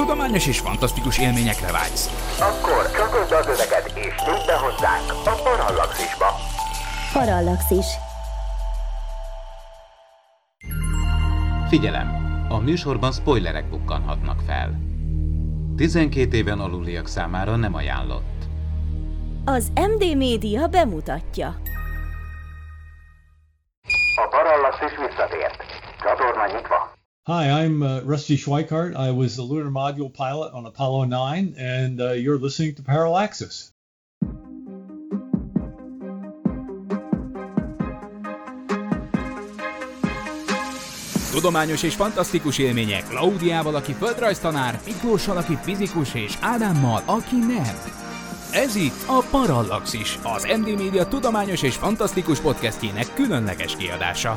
tudományos és fantasztikus élményekre vágysz. Akkor csatold az öveket és nyújt be hozzánk a Parallaxisba. Parallaxis. Figyelem! A műsorban spoilerek bukkanhatnak fel. 12 éven aluliak számára nem ajánlott. Az MD Média bemutatja. A Parallaxis visszatért. Csatorna nyitva. Hi, I'm uh, Rusty Schweikart. I was the lunar module pilot on Apollo 9, and uh, you're listening to Parallaxis. Tudományos és fantasztikus élmények Klaudiával, aki földrajztanár, Miklóssal, aki fizikus, és Ádámmal, aki nem. Ez itt a Parallaxis, az MD Media tudományos és fantasztikus podcastjének különleges kiadása.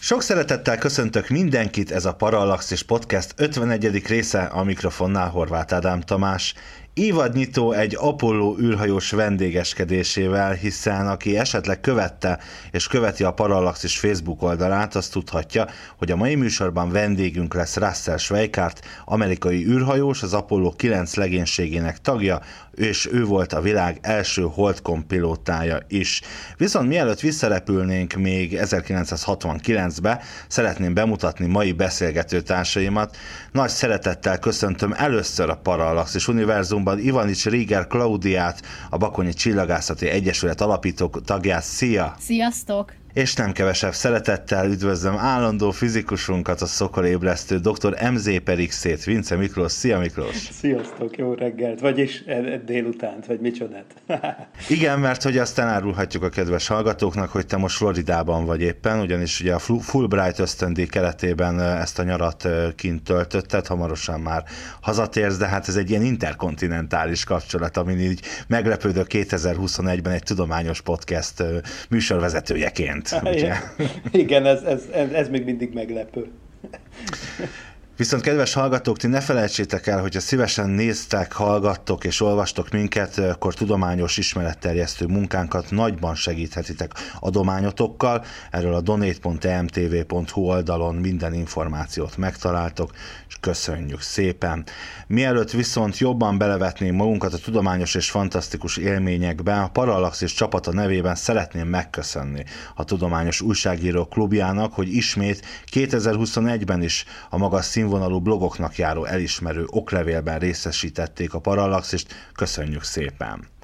Sok szeretettel köszöntök mindenkit, ez a Parallaxis Podcast 51. része a mikrofonnál Horváth Ádám Tamás. Évadnyitó egy Apollo űrhajós vendégeskedésével, hiszen aki esetleg követte és követi a Parallaxis Facebook oldalát, az tudhatja, hogy a mai műsorban vendégünk lesz Russell Schweikart, amerikai űrhajós, az Apollo 9 legénységének tagja, és ő volt a világ első Holdcom pilótája is. Viszont mielőtt visszarepülnénk még 1969-be, szeretném bemutatni mai beszélgető társaimat. Nagy szeretettel köszöntöm először a Parallaxis Univerzumban Ivanics Rieger Klaudiát, a Bakonyi Csillagászati Egyesület alapító tagját. Szia! Sziasztok! És nem kevesebb szeretettel üdvözlöm állandó fizikusunkat, a szokolébresztő dr. MZ Perixét, Vince Miklós. Szia Miklós! Sziasztok, jó reggelt, vagyis e- e- délutánt, vagy micsodát. Igen, mert hogy azt elárulhatjuk a kedves hallgatóknak, hogy te most Floridában vagy éppen, ugyanis ugye a Fulbright ösztöndíj keretében ezt a nyarat kint töltötted, hamarosan már hazatérsz, de hát ez egy ilyen interkontinentális kapcsolat, amin így meglepődök 2021-ben egy tudományos podcast műsorvezetőjeként. Ugye? Igen, ez, ez, ez, ez még mindig meglepő. Viszont kedves hallgatók, ti ne felejtsétek el, hogyha szívesen néztek, hallgattok és olvastok minket, akkor tudományos ismeretterjesztő munkánkat nagyban segíthetitek adományotokkal. Erről a donate.emtv.hu oldalon minden információt megtaláltok, és köszönjük szépen. Mielőtt viszont jobban belevetném magunkat a tudományos és fantasztikus élményekbe, a Parallaxis csapata nevében szeretném megköszönni a Tudományos Újságíró Klubjának, hogy ismét 2021-ben is a magas színvonalú blogoknak járó elismerő oklevélben részesítették a Parallaxist. Köszönjük szépen!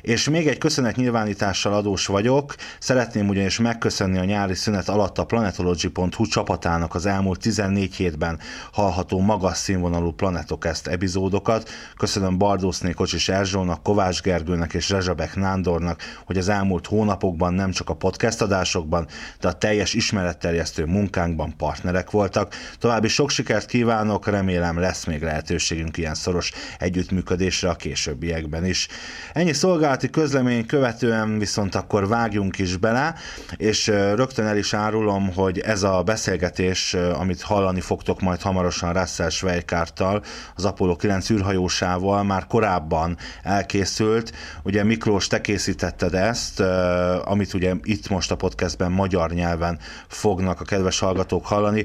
És még egy köszönet nyilvánítással adós vagyok. Szeretném ugyanis megköszönni a nyári szünet alatt a planetology.hu csapatának az elmúlt 14 hétben hallható magas színvonalú Planetokest epizódokat. Köszönöm Bardószné Kocsis Erzsónak, Kovács Gergőnek és Rezsabek Nándornak, hogy az elmúlt hónapokban nem csak a podcast adásokban, de a teljes ismeretterjesztő munkánkban partnerek voltak. További sok sikert kívánok, remélem lesz még lehetőségünk ilyen szoros együttműködésre a későbbiekben is. Ennyi szolgálati közlemény követően viszont akkor vágjunk is bele, és rögtön el is árulom, hogy ez a beszélgetés, amit hallani fogtok majd hamarosan Russell Schweikárttal, az Apollo 9 űrhajósával már korábban elkészült. Ugye Miklós, te készítetted ezt, amit ugye itt most a podcastben magyar nyelven fognak a kedves hallgatók hallani.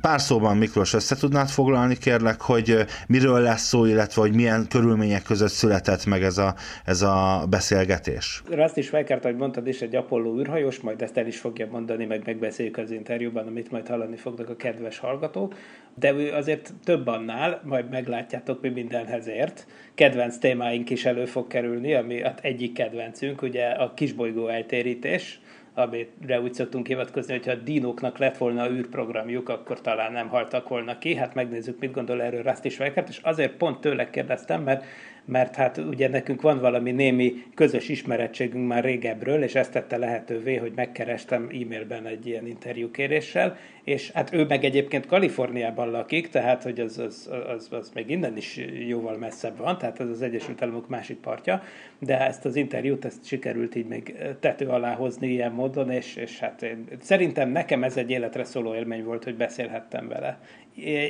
Pár szóban Miklós, össze tudnád foglalni kérlek, hogy miről lesz szó, illetve hogy milyen körülmények között született meg ez a, ez a beszélgetés. Rusty Schweikart, ahogy mondtad is, egy Apollo űrhajós, majd ezt el is fogja mondani, meg megbeszéljük az interjúban, amit majd hallani fognak a kedves hallgatók. De azért több annál, majd meglátjátok, mi mindenhez ért. Kedvenc témáink is elő fog kerülni, ami hát egyik kedvencünk, ugye a kisbolygó eltérítés, amire úgy szoktunk hivatkozni, hogyha a dinóknak lett volna űrprogramjuk, akkor talán nem haltak volna ki. Hát megnézzük, mit gondol erről Rusty Schweikart, és azért pont tőle kérdeztem, mert mert hát ugye nekünk van valami némi közös ismerettségünk már régebről, és ezt tette lehetővé, hogy megkerestem e-mailben egy ilyen interjúkéréssel, és hát ő meg egyébként Kaliforniában lakik, tehát hogy az, az, az, az még innen is jóval messzebb van, tehát ez az Egyesült Államok másik partja, de ezt az interjút ezt sikerült így még tető alá hozni ilyen módon, és, és hát én, szerintem nekem ez egy életre szóló élmény volt, hogy beszélhettem vele.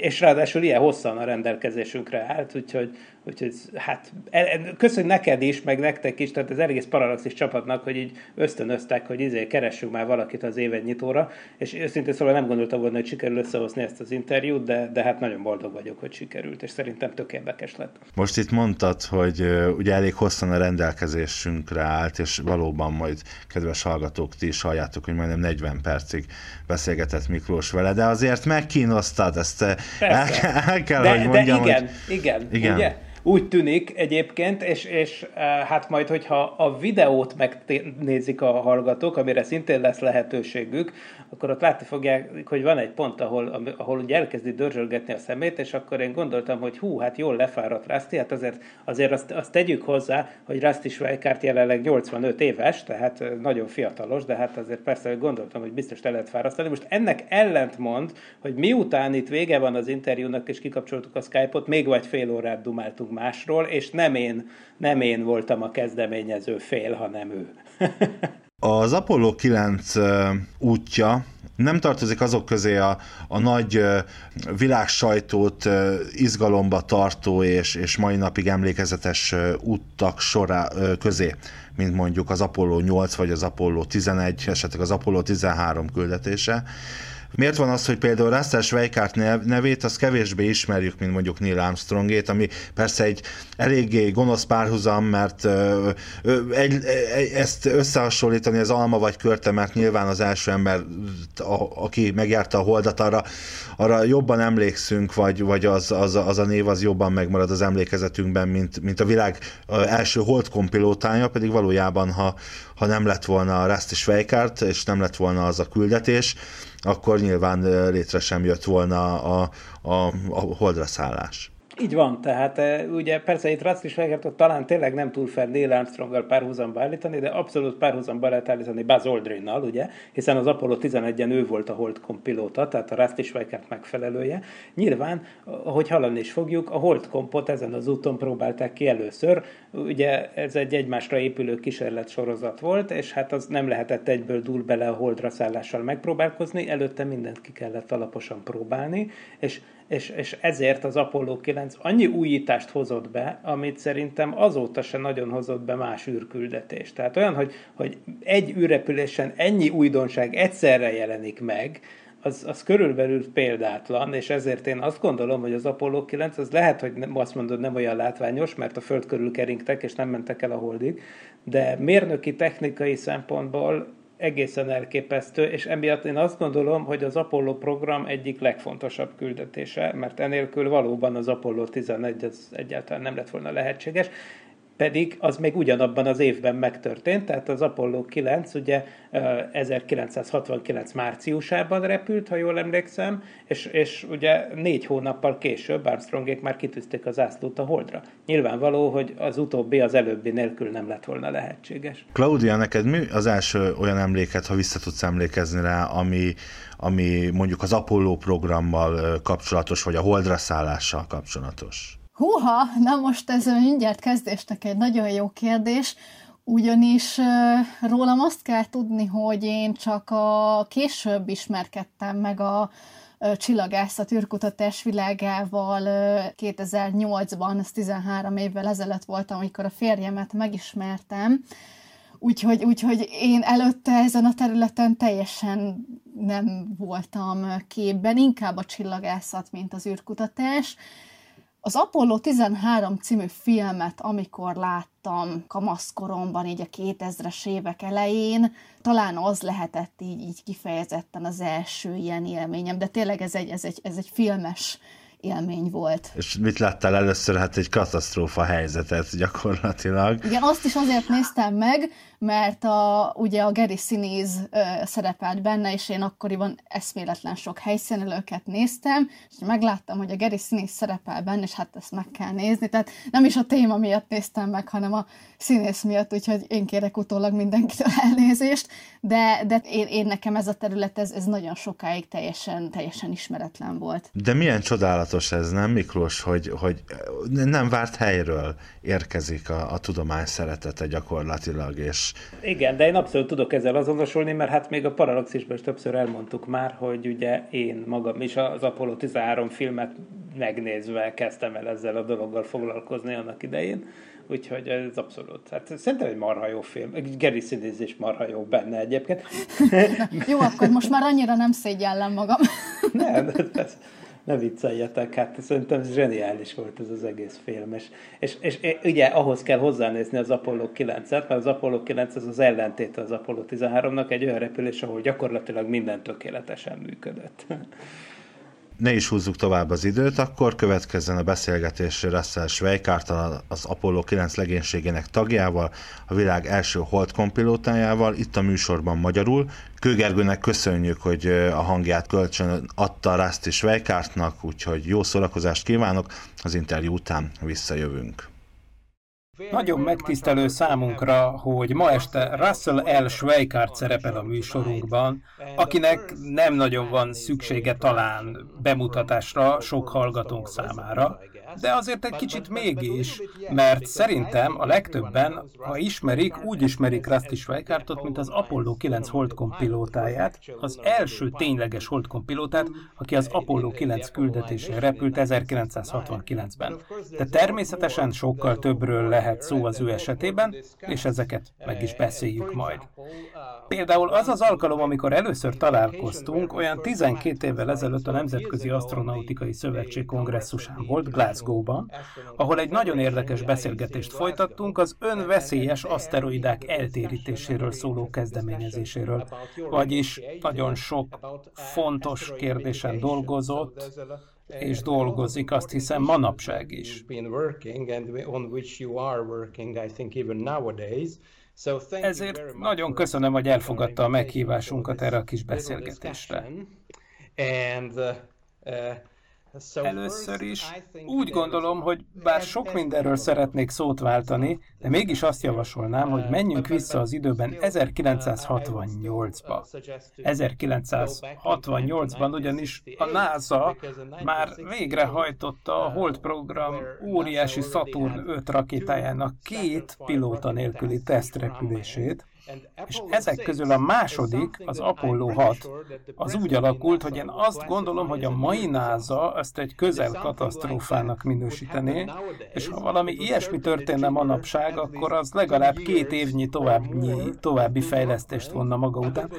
És ráadásul ilyen hosszan a rendelkezésünkre állt, úgyhogy, úgyhogy hát hát köszönjük neked is, meg nektek is, tehát az egész Parallaxis csapatnak, hogy így ösztönöztek, hogy izé keressünk már valakit az nyitóra, és őszintén szóval nem gondoltam volna, hogy sikerül összehozni ezt az interjút, de, de hát nagyon boldog vagyok, hogy sikerült, és szerintem tök érdekes lett. Most itt mondtad, hogy ugye elég hosszan a rendelkezésünkre állt, és valóban majd kedves hallgatók, ti is halljátok, hogy majdnem 40 percig beszélgetett Miklós vele, de azért megkínosztad, ezt el, el kell, de, hogy mondjam, de igen, hogy... igen, igen, ugye? Úgy tűnik egyébként, és, és hát majd, hogyha a videót megnézik a hallgatók, amire szintén lesz lehetőségük, akkor ott látni fogják, hogy van egy pont, ahol, ahol ugye elkezdi dörzsölgetni a szemét, és akkor én gondoltam, hogy hú, hát jól lefáradt Rusty, hát azért, azért azt, azt tegyük hozzá, hogy Rusty Schweikart jelenleg 85 éves, tehát nagyon fiatalos, de hát azért persze gondoltam, hogy biztos le lehet fárasztani. Most ennek ellentmond, hogy miután itt vége van az interjúnak, és kikapcsoltuk a Skype-ot, még vagy fél órát dumáltunk másról, és nem én, nem én voltam a kezdeményező fél, hanem ő. Az Apollo 9 útja nem tartozik azok közé a, a nagy világsajtót izgalomba tartó és, és mai napig emlékezetes úttak sorá közé, mint mondjuk az Apollo 8 vagy az Apollo 11, esetleg az Apollo 13 küldetése. Miért van az, hogy például Russell Schweikart nevét az kevésbé ismerjük, mint mondjuk Neil Armstrongét, ami persze egy eléggé gonosz párhuzam, mert ö, ö, egy, egy, ezt összehasonlítani az alma vagy körte, mert nyilván az első ember, a, aki megjárta a holdat, arra, arra jobban emlékszünk, vagy, vagy az, az, az a név az jobban megmarad az emlékezetünkben, mint, mint a világ első holdkompilótája, pedig valójában, ha, ha nem lett volna a Rusty Schweikart, és nem lett volna az a küldetés, akkor nyilván létre sem jött volna a, a, a holdra szállás. Így van, tehát ugye persze itt Rusty Schweikert talán tényleg nem túl fel Neil Armstronggal párhuzamba állítani, de abszolút párhuzamba lehet állítani Buzz Aldrinnal, ugye, hiszen az Apollo 11-en ő volt a Holdcom pilóta, tehát a Rusty Schweikert megfelelője. Nyilván, ahogy hallani is fogjuk, a Holdcompot ezen az úton próbálták ki először, ugye ez egy egymásra épülő kísérlet sorozat volt, és hát az nem lehetett egyből dúl bele a holdra szállással megpróbálkozni, előtte mindent ki kellett alaposan próbálni, és és, és ezért az Apollo 9 annyi újítást hozott be, amit szerintem azóta se nagyon hozott be más űrküldetés. Tehát olyan, hogy, hogy egy űrrepülésen ennyi újdonság egyszerre jelenik meg, az, az körülbelül példátlan, és ezért én azt gondolom, hogy az Apollo 9 az lehet, hogy nem, azt mondod, nem olyan látványos, mert a Föld körül keringtek, és nem mentek el a holdig, de mérnöki technikai szempontból egészen elképesztő, és emiatt én azt gondolom, hogy az Apollo program egyik legfontosabb küldetése, mert enélkül valóban az Apollo 11 az egyáltalán nem lett volna lehetséges, pedig az még ugyanabban az évben megtörtént, tehát az Apollo 9 ugye 1969 márciusában repült, ha jól emlékszem, és, és ugye négy hónappal később Armstrongék már kitűzték az ászlót a Holdra. Nyilvánvaló, hogy az utóbbi az előbbi nélkül nem lett volna lehetséges. Claudia, neked mi az első olyan emléket, ha vissza tudsz emlékezni rá, ami, ami mondjuk az Apollo programmal kapcsolatos, vagy a Holdra szállással kapcsolatos? Húha, na most ez mindjárt kezdésnek egy nagyon jó kérdés, ugyanis rólam azt kell tudni, hogy én csak a később ismerkedtem meg a csillagászat űrkutatás világával 2008-ban, ez 13 évvel ezelőtt voltam, amikor a férjemet megismertem, Úgyhogy, úgyhogy én előtte ezen a területen teljesen nem voltam képben, inkább a csillagászat, mint az űrkutatás, az Apollo 13 című filmet, amikor láttam kamaszkoromban, így a 2000-es évek elején, talán az lehetett így, így kifejezetten az első ilyen élményem, de tényleg ez egy, ez egy, ez egy filmes élmény volt. És mit láttál először? Hát egy katasztrófa helyzetet gyakorlatilag. Igen, azt is azért néztem meg, mert a, ugye a Gary Sinise szerepelt benne, és én akkoriban eszméletlen sok helyszínelőket néztem, és megláttam, hogy a Gary Sinise szerepel benne, és hát ezt meg kell nézni, tehát nem is a téma miatt néztem meg, hanem a színész miatt, úgyhogy én kérek utólag mindenkitől elnézést, de, de én, én nekem ez a terület, ez, ez nagyon sokáig teljesen, teljesen ismeretlen volt. De milyen csodálatos ez, nem Miklós, hogy, hogy nem várt helyről érkezik a, a tudomány szeretete gyakorlatilag, és igen, de én abszolút tudok ezzel azonosulni, mert hát még a Parallaxisban is többször elmondtuk már, hogy ugye én magam is az Apollo 13 filmet megnézve kezdtem el ezzel a dologgal foglalkozni annak idején. Úgyhogy ez abszolút. Hát szerintem egy marha jó film. Sinise is marha jó benne egyébként. jó, akkor most már annyira nem szégyellem magam. nem, ez, ne vicceljetek, hát szerintem zseniális volt ez az egész film, és, és, és, ugye ahhoz kell hozzánézni az Apollo 9-et, mert az Apollo 9 az az ellentét az Apollo 13-nak, egy olyan repülés, ahol gyakorlatilag minden tökéletesen működött ne is húzzuk tovább az időt, akkor következzen a beszélgetés Russell Schweikártal, az Apollo 9 legénységének tagjával, a világ első hold kompilótájával, itt a műsorban magyarul. Kőgergőnek köszönjük, hogy a hangját kölcsön adta Rusty Schweikártnak, úgyhogy jó szórakozást kívánok, az interjú után visszajövünk. Nagyon megtisztelő számunkra, hogy ma este Russell L. Schweikart szerepel a műsorunkban, akinek nem nagyon van szüksége talán bemutatásra sok hallgatónk számára, de azért egy kicsit mégis, mert szerintem a legtöbben, ha ismerik, úgy ismerik Rusty Schweikartot, mint az Apollo 9 holdkom pilótáját, az első tényleges holdkom pilótát, aki az Apollo 9 küldetésén repült 1969-ben. De természetesen sokkal többről lehet szó az ő esetében, és ezeket meg is beszéljük majd. Például az az alkalom, amikor először találkoztunk, olyan 12 évvel ezelőtt a Nemzetközi Astronautikai Szövetség kongresszusán volt, Glasgow-ban, ahol egy nagyon érdekes beszélgetést folytattunk az önveszélyes aszteroidák eltérítéséről szóló kezdeményezéséről. Vagyis nagyon sok fontos kérdésen dolgozott, és dolgozik, azt hiszem manapság is. Ezért nagyon köszönöm, hogy elfogadta a meghívásunkat erre a kis beszélgetésre. Először is. Úgy gondolom, hogy bár sok mindenről szeretnék szót váltani, de mégis azt javasolnám, hogy menjünk vissza az időben 1968-ba. 1968-ban ugyanis a NASA már végrehajtotta a Hold program óriási Saturn 5 rakétájának két pilóta nélküli tesztrepülését, és ezek közül a második, az Apollo 6, az úgy alakult, hogy én azt gondolom, hogy a mai NASA ezt egy közel katasztrófának minősítené, és ha valami ilyesmi történne manapság, akkor az legalább két évnyi további, további fejlesztést vonna maga után.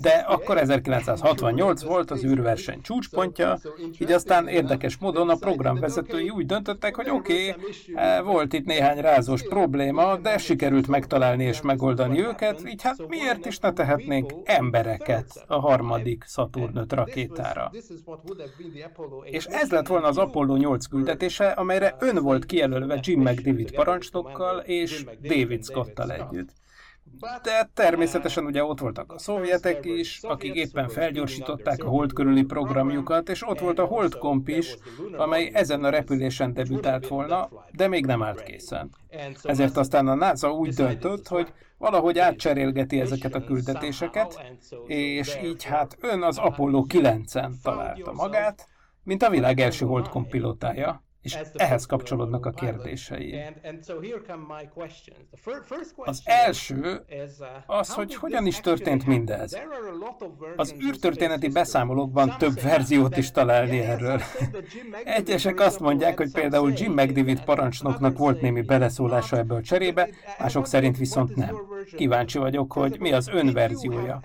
De akkor 1968 volt az űrverseny csúcspontja, így aztán érdekes módon a programvezetői úgy döntöttek, hogy oké, okay, eh, volt itt néhány rázós probléma, de sikerült megtalálni és megoldani őket, embereket, így hát miért is ne tehetnénk embereket a harmadik Saturn 5 rakétára? És ez lett volna az Apollo 8 küldetése, amelyre ön volt kijelölve Jim McDavid parancsnokkal és David Scottal együtt. De természetesen ugye ott voltak a szovjetek is, akik éppen felgyorsították a hold körüli programjukat, és ott volt a Hold Comp is, amely ezen a repülésen debütált volna, de még nem állt készen. Ezért aztán a NASA úgy döntött, hogy valahogy átcserélgeti ezeket a küldetéseket, és így hát ön az Apollo 9-en találta magát, mint a világ első Hold pilótája. És ehhez kapcsolódnak a kérdései. Az első uh, az, hogy hogyan is történt mindez. Az űrtörténeti beszámolókban több verziót is találni erről. Egyesek azt mondják, hogy például Jim McDavid parancsnoknak volt némi beleszólása ebbe a cserébe, mások szerint viszont nem. Kíváncsi vagyok, hogy mi az ön verziója.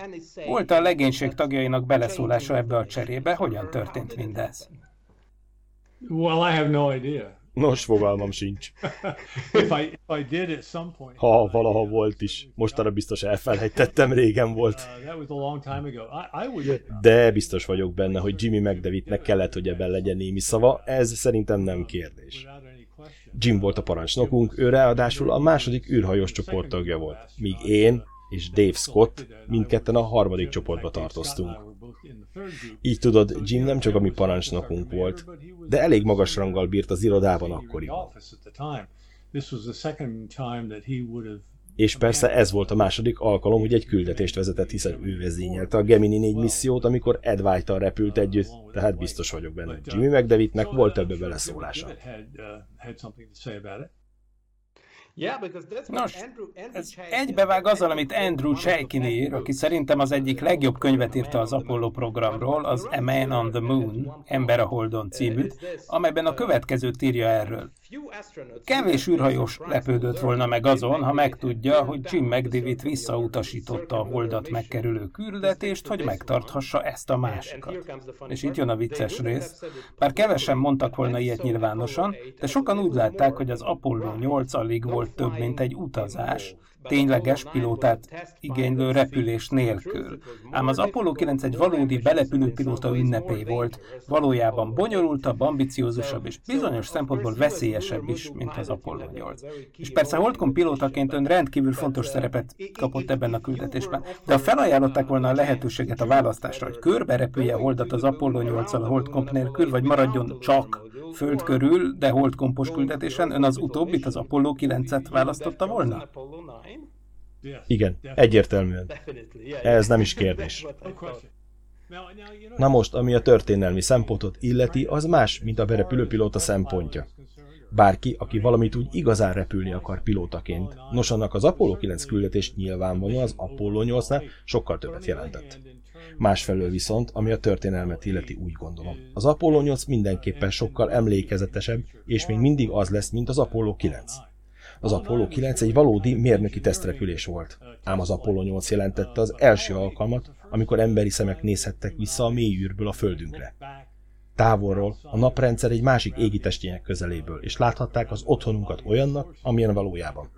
Volt a legénység tagjainak beleszólása ebbe a cserébe, hogyan történt mindez? Well, I have no idea. Nos, fogalmam sincs. if I, if I did at some point, ha valaha volt is. Mostanra biztos elfelejtettem, régen volt. De biztos vagyok benne, hogy Jimmy McDavidnek kellett, hogy ebben legyen némi szava. Ez szerintem nem kérdés. Jim volt a parancsnokunk, ő ráadásul a második űrhajós csoport tagja volt, míg én és Dave Scott mindketten a harmadik csoportba tartoztunk. Így tudod, Jim nem csak a mi parancsnokunk volt, de elég magas ranggal bírt az irodában akkoriban. És persze ez volt a második alkalom, hogy egy küldetést vezetett, hiszen ő vezényelte a Gemini 4 missziót, amikor Ed white repült együtt, tehát biztos vagyok benne. Jimmy McDavidnek volt több beleszólása. Nos, ez egybevág azzal, amit Andrew Chaikin ír, aki szerintem az egyik legjobb könyvet írta az Apollo programról, az A Man on the Moon, Ember a Holdon címűt, amelyben a következőt írja erről. Kevés űrhajós lepődött volna meg azon, ha megtudja, hogy Jim McDavid visszautasította a holdat megkerülő küldetést, hogy megtarthassa ezt a másikat. És itt jön a vicces rész. Bár kevesen mondtak volna ilyet nyilvánosan, de sokan úgy látták, hogy az Apollo 8 alig volt több, mint egy utazás, tényleges pilótát igénylő repülés nélkül. Ám az Apollo 9 egy valódi belepülő pilóta ünnepé volt, valójában bonyolultabb, ambiciózusabb és bizonyos szempontból veszélyesebb is, mint az Apollo 8. És persze Holdcom pilótaként ön rendkívül fontos szerepet kapott ebben a küldetésben, de ha felajánlották volna a lehetőséget a választásra, hogy körbe repülje Holdat az Apollo 8-al a Holdcomp nélkül, vagy maradjon csak Föld körül, de holdkompos küldetésen, ön az utóbbit, az Apollo 9-et választotta volna? Igen, egyértelműen. Ez nem is kérdés. Na most, ami a történelmi szempontot illeti, az más, mint a berepülőpilóta szempontja. Bárki, aki valamit úgy igazán repülni akar pilótaként. Nos, annak az Apollo 9 küldetés nyilvánvalóan az Apollo 8-nál sokkal többet jelentett. Másfelől viszont, ami a történelmet illeti, úgy gondolom. Az Apollo 8 mindenképpen sokkal emlékezetesebb, és még mindig az lesz, mint az Apollo 9. Az Apollo 9 egy valódi mérnöki tesztrepülés volt, ám az Apollo 8 jelentette az első alkalmat, amikor emberi szemek nézhettek vissza a mély űrből a Földünkre. Távolról a naprendszer egy másik égitestének közeléből, és láthatták az otthonunkat olyannak, amilyen valójában.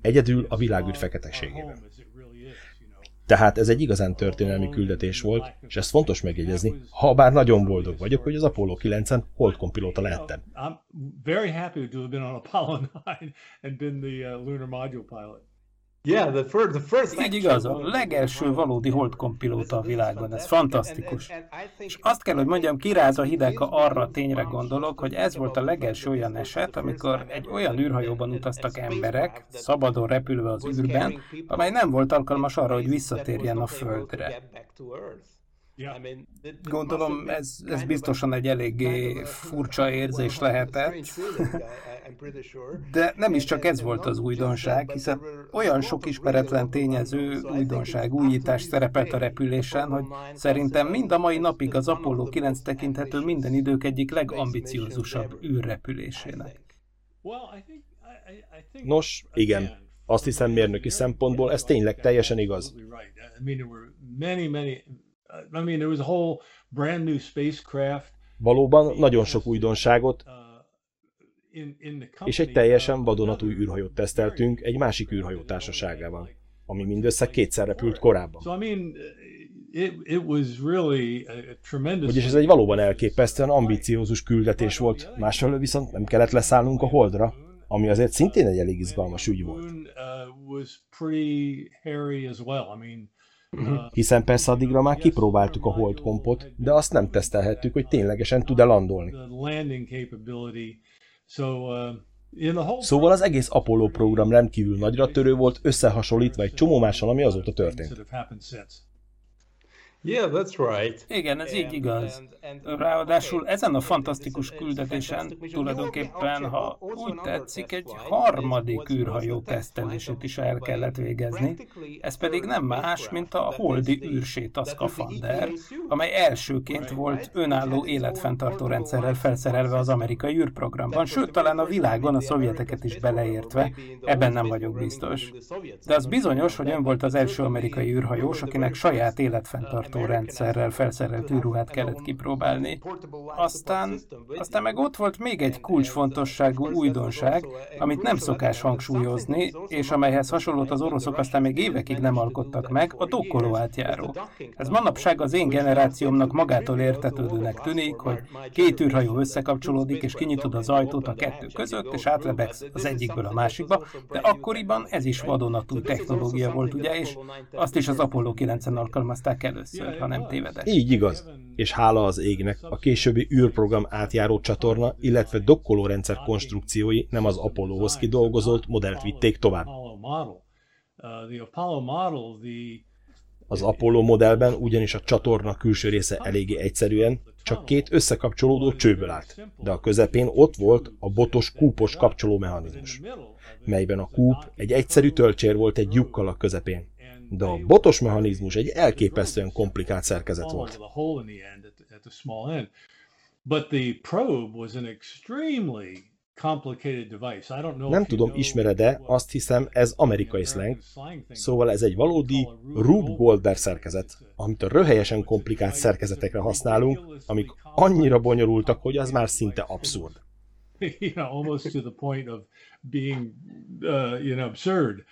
Egyedül a világűr feketeségében. Tehát ez egy igazán történelmi küldetés volt, és ezt fontos megjegyezni, ha bár nagyon boldog vagyok, hogy az Apollo 9-en holdcom pilóta lehettem. I'm very happy to have been on Apollo 9 and been the uh, lunar module pilot. Yeah, the first, the first Így igaz, a legelső valódi holdkompilóta a világon, ez fantasztikus. És azt kell, hogy mondjam, kiráz a hideg, ha arra a tényre gondolok, hogy ez volt a legelső olyan eset, amikor egy olyan űrhajóban utaztak emberek, szabadon repülve az űrben, amely nem volt alkalmas arra, hogy visszatérjen a Földre. Gondolom ez, ez biztosan egy eléggé furcsa érzés lehetett, de nem is csak ez volt az újdonság, hiszen olyan sok ismeretlen tényező, újdonság, újítás szerepelt a repülésen, hogy szerintem mind a mai napig az Apollo 9 tekinthető minden idők egyik legambiciózusabb űrrepülésének. Nos, igen. Azt hiszem mérnöki szempontból ez tényleg teljesen igaz. Spacecraft. Valóban nagyon sok újdonságot, és egy teljesen vadonatúj űrhajót teszteltünk egy másik űrhajó társaságával, ami mindössze kétszer repült korábban. Vagyis ez egy valóban elképesztően ambiciózus küldetés volt, másfelől viszont nem kellett leszállnunk a holdra, ami azért szintén egy elég izgalmas ügy volt. Uh, hiszen persze addigra már kipróbáltuk a holdkompot, de azt nem tesztelhettük, hogy ténylegesen tud-e landolni. Uh, szóval az egész Apollo program rendkívül nagyra törő volt, összehasonlítva egy csomó mással, ami azóta történt. Yeah, that's right. Igen, ez így igaz. Ráadásul ezen a fantasztikus küldetésen tulajdonképpen, ha úgy tetszik, egy harmadik űrhajó tesztelését is el kellett végezni. Ez pedig nem más, mint a holdi űrsét a Skafander, amely elsőként volt önálló életfenntartó rendszerrel felszerelve az amerikai űrprogramban, sőt talán a világon a szovjeteket is beleértve, ebben nem vagyok biztos. De az bizonyos, hogy ön volt az első amerikai űrhajós, akinek saját életfenntartó rendszerrel felszerelt űrruhát kellett kipróbálni. Aztán, aztán meg ott volt még egy kulcsfontosságú újdonság, amit nem szokás hangsúlyozni, és amelyhez hasonlót az oroszok aztán még évekig nem alkottak meg, a dokkoló átjáró. Ez manapság az én generációmnak magától értetődőnek tűnik, hogy két űrhajó összekapcsolódik, és kinyitod az ajtót a kettő között, és átlebegsz az egyikből a másikba, de akkoriban ez is vadonatúj technológia volt, ugye, és azt is az Apollo 9-en alkalmazták először először, ha nem tévedek. Így igaz. És hála az égnek, a későbbi űrprogram átjáró csatorna, illetve dokkolórendszer konstrukciói nem az Apollohoz kidolgozott modellt vitték tovább. Az Apollo modellben ugyanis a csatorna külső része eléggé egyszerűen, csak két összekapcsolódó csőből állt, de a közepén ott volt a botos kúpos kapcsolómechanizmus. melyben a kúp egy egyszerű töltsér volt egy lyukkal a közepén. De a botos mechanizmus egy elképesztően komplikált szerkezet volt. Nem tudom, ismered-e, azt hiszem, ez amerikai slang, szóval ez egy valódi Rube Goldberg szerkezet, amit a röhelyesen komplikált szerkezetekre használunk, amik annyira bonyolultak, hogy az már szinte abszurd. almost to the point of being, uh, you know, absurd.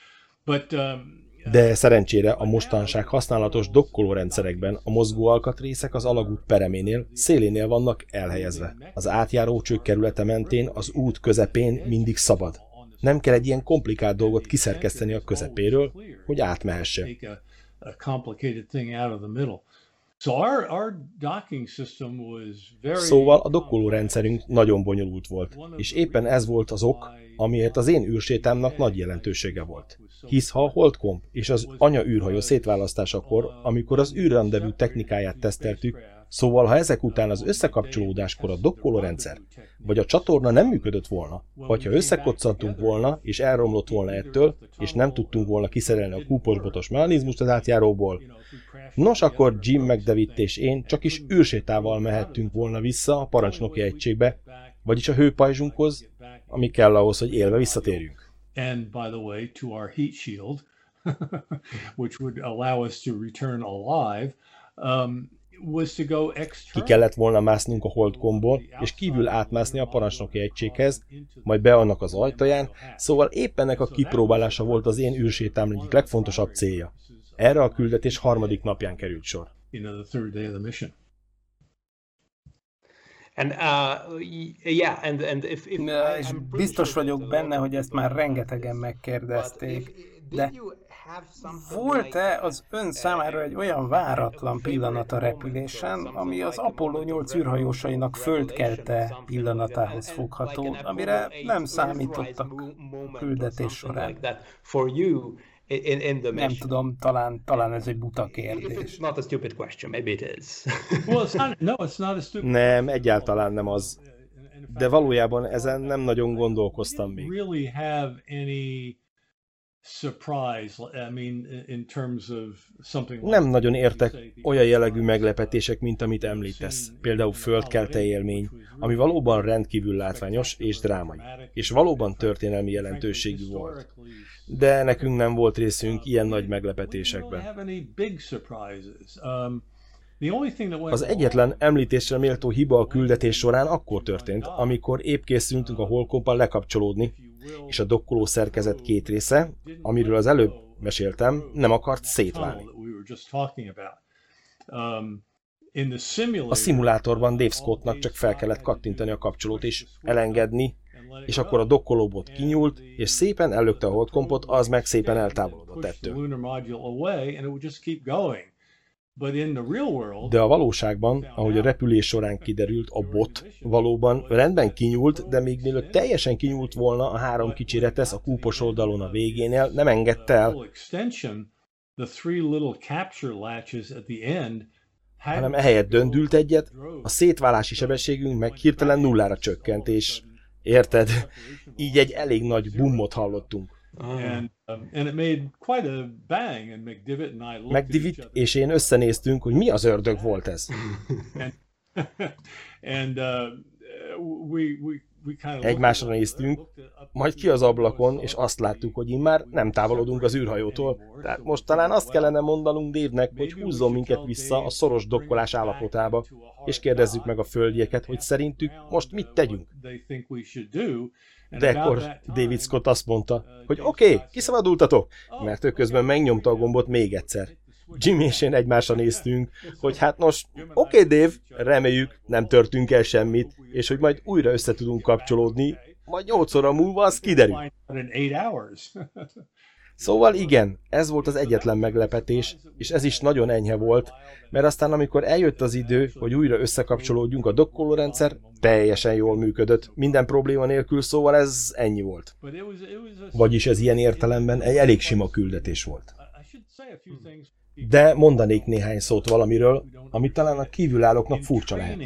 But um, de szerencsére a mostanság használatos dokkolórendszerekben a mozgó alkatrészek az alagút pereménél, szélénél vannak elhelyezve. Az átjáró csők kerülete mentén az út közepén mindig szabad. Nem kell egy ilyen komplikált dolgot kiszerkeszteni a közepéről, hogy átmehesse. Szóval a dokkoló rendszerünk nagyon bonyolult volt, és éppen ez volt az ok, amiért az én űrsétámnak nagy jelentősége volt. Hisz ha a holdkomp és az anya űrhajó szétválasztásakor, amikor az űrrendezvű technikáját teszteltük, Szóval, ha ezek után az összekapcsolódáskor a dokkolórendszer, vagy a csatorna nem működött volna, vagy ha összekoccantunk volna, és elromlott volna ettől, és nem tudtunk volna kiszerelni a kúposbotos mechanizmust az átjáróból, nos, akkor Jim McDevitt és én csak is űrsétával mehettünk volna vissza a parancsnoki egységbe, vagyis a hőpajzsunkhoz, ami kell ahhoz, hogy élve visszatérjünk. And by the way, to our heat shield, which would allow us to return alive, um, ki kellett volna másznunk a holdkomból, és kívül átmászni a parancsnoki egységhez, majd be annak az ajtaján, szóval éppen ennek a kipróbálása volt az én űrsétám egyik legfontosabb célja. Erre a küldetés harmadik napján került sor. And, uh, yeah, and, and if, if, és biztos vagyok benne, hogy ezt már rengetegen megkérdezték, de volt-e az ön számára egy olyan váratlan pillanat a repülésen, ami az Apollo 8 űrhajósainak földkelte pillanatához fogható, amire nem számítottak küldetés során? Nem tudom, talán, talán ez egy buta kérdés. Nem, egyáltalán nem az. De valójában ezen nem nagyon gondolkoztam még. Nem nagyon értek olyan jellegű meglepetések, mint amit említesz. Például földkelte élmény, ami valóban rendkívül látványos és drámai, és valóban történelmi jelentőségű volt. De nekünk nem volt részünk ilyen nagy meglepetésekben. Az egyetlen említésre méltó hiba a küldetés során akkor történt, amikor épp készültünk a holkompal lekapcsolódni, és a dokkoló szerkezet két része, amiről az előbb meséltem, nem akart szétválni. A szimulátorban Dave Scottnak csak fel kellett kattintani a kapcsolót és elengedni, és akkor a dokkolóbot kinyúlt, és szépen előtte a holdkompot, az meg szépen eltávolodott ettől. De a valóságban, ahogy a repülés során kiderült, a bot valóban rendben kinyúlt, de még mielőtt teljesen kinyúlt volna a három kicsi retesz a kúpos oldalon a végénél, nem engedte el, hanem ehelyett döndült egyet, a szétválási sebességünk meg hirtelen nullára csökkent, és érted, így egy elég nagy bummot hallottunk. Ah. Um, McDivitt és én összenéztünk, hogy mi az ördög volt ez. Uh, Egymásra néztünk, majd ki az ablakon, és azt láttuk, hogy már nem távolodunk az űrhajótól. Tehát most talán azt kellene mondanunk Dave-nek, hogy húzzon minket vissza a szoros dokkolás állapotába, és kérdezzük meg a földieket, hogy szerintük most mit tegyünk. De ekkor David Scott azt mondta, hogy oké, okay, kiszabadultatok, mert ő közben megnyomta a gombot még egyszer. Jimmy és én egymásra néztünk, hogy hát most, oké okay, Dave, reméljük, nem törtünk el semmit, és hogy majd újra össze tudunk kapcsolódni, majd nyolc óra múlva az kiderül. Szóval igen, ez volt az egyetlen meglepetés, és ez is nagyon enyhe volt, mert aztán amikor eljött az idő, hogy újra összekapcsolódjunk a dokkolórendszer, teljesen jól működött, minden probléma nélkül, szóval ez ennyi volt. Vagyis ez ilyen értelemben egy elég sima küldetés volt. De mondanék néhány szót valamiről, ami talán a kívülállóknak furcsa lehet.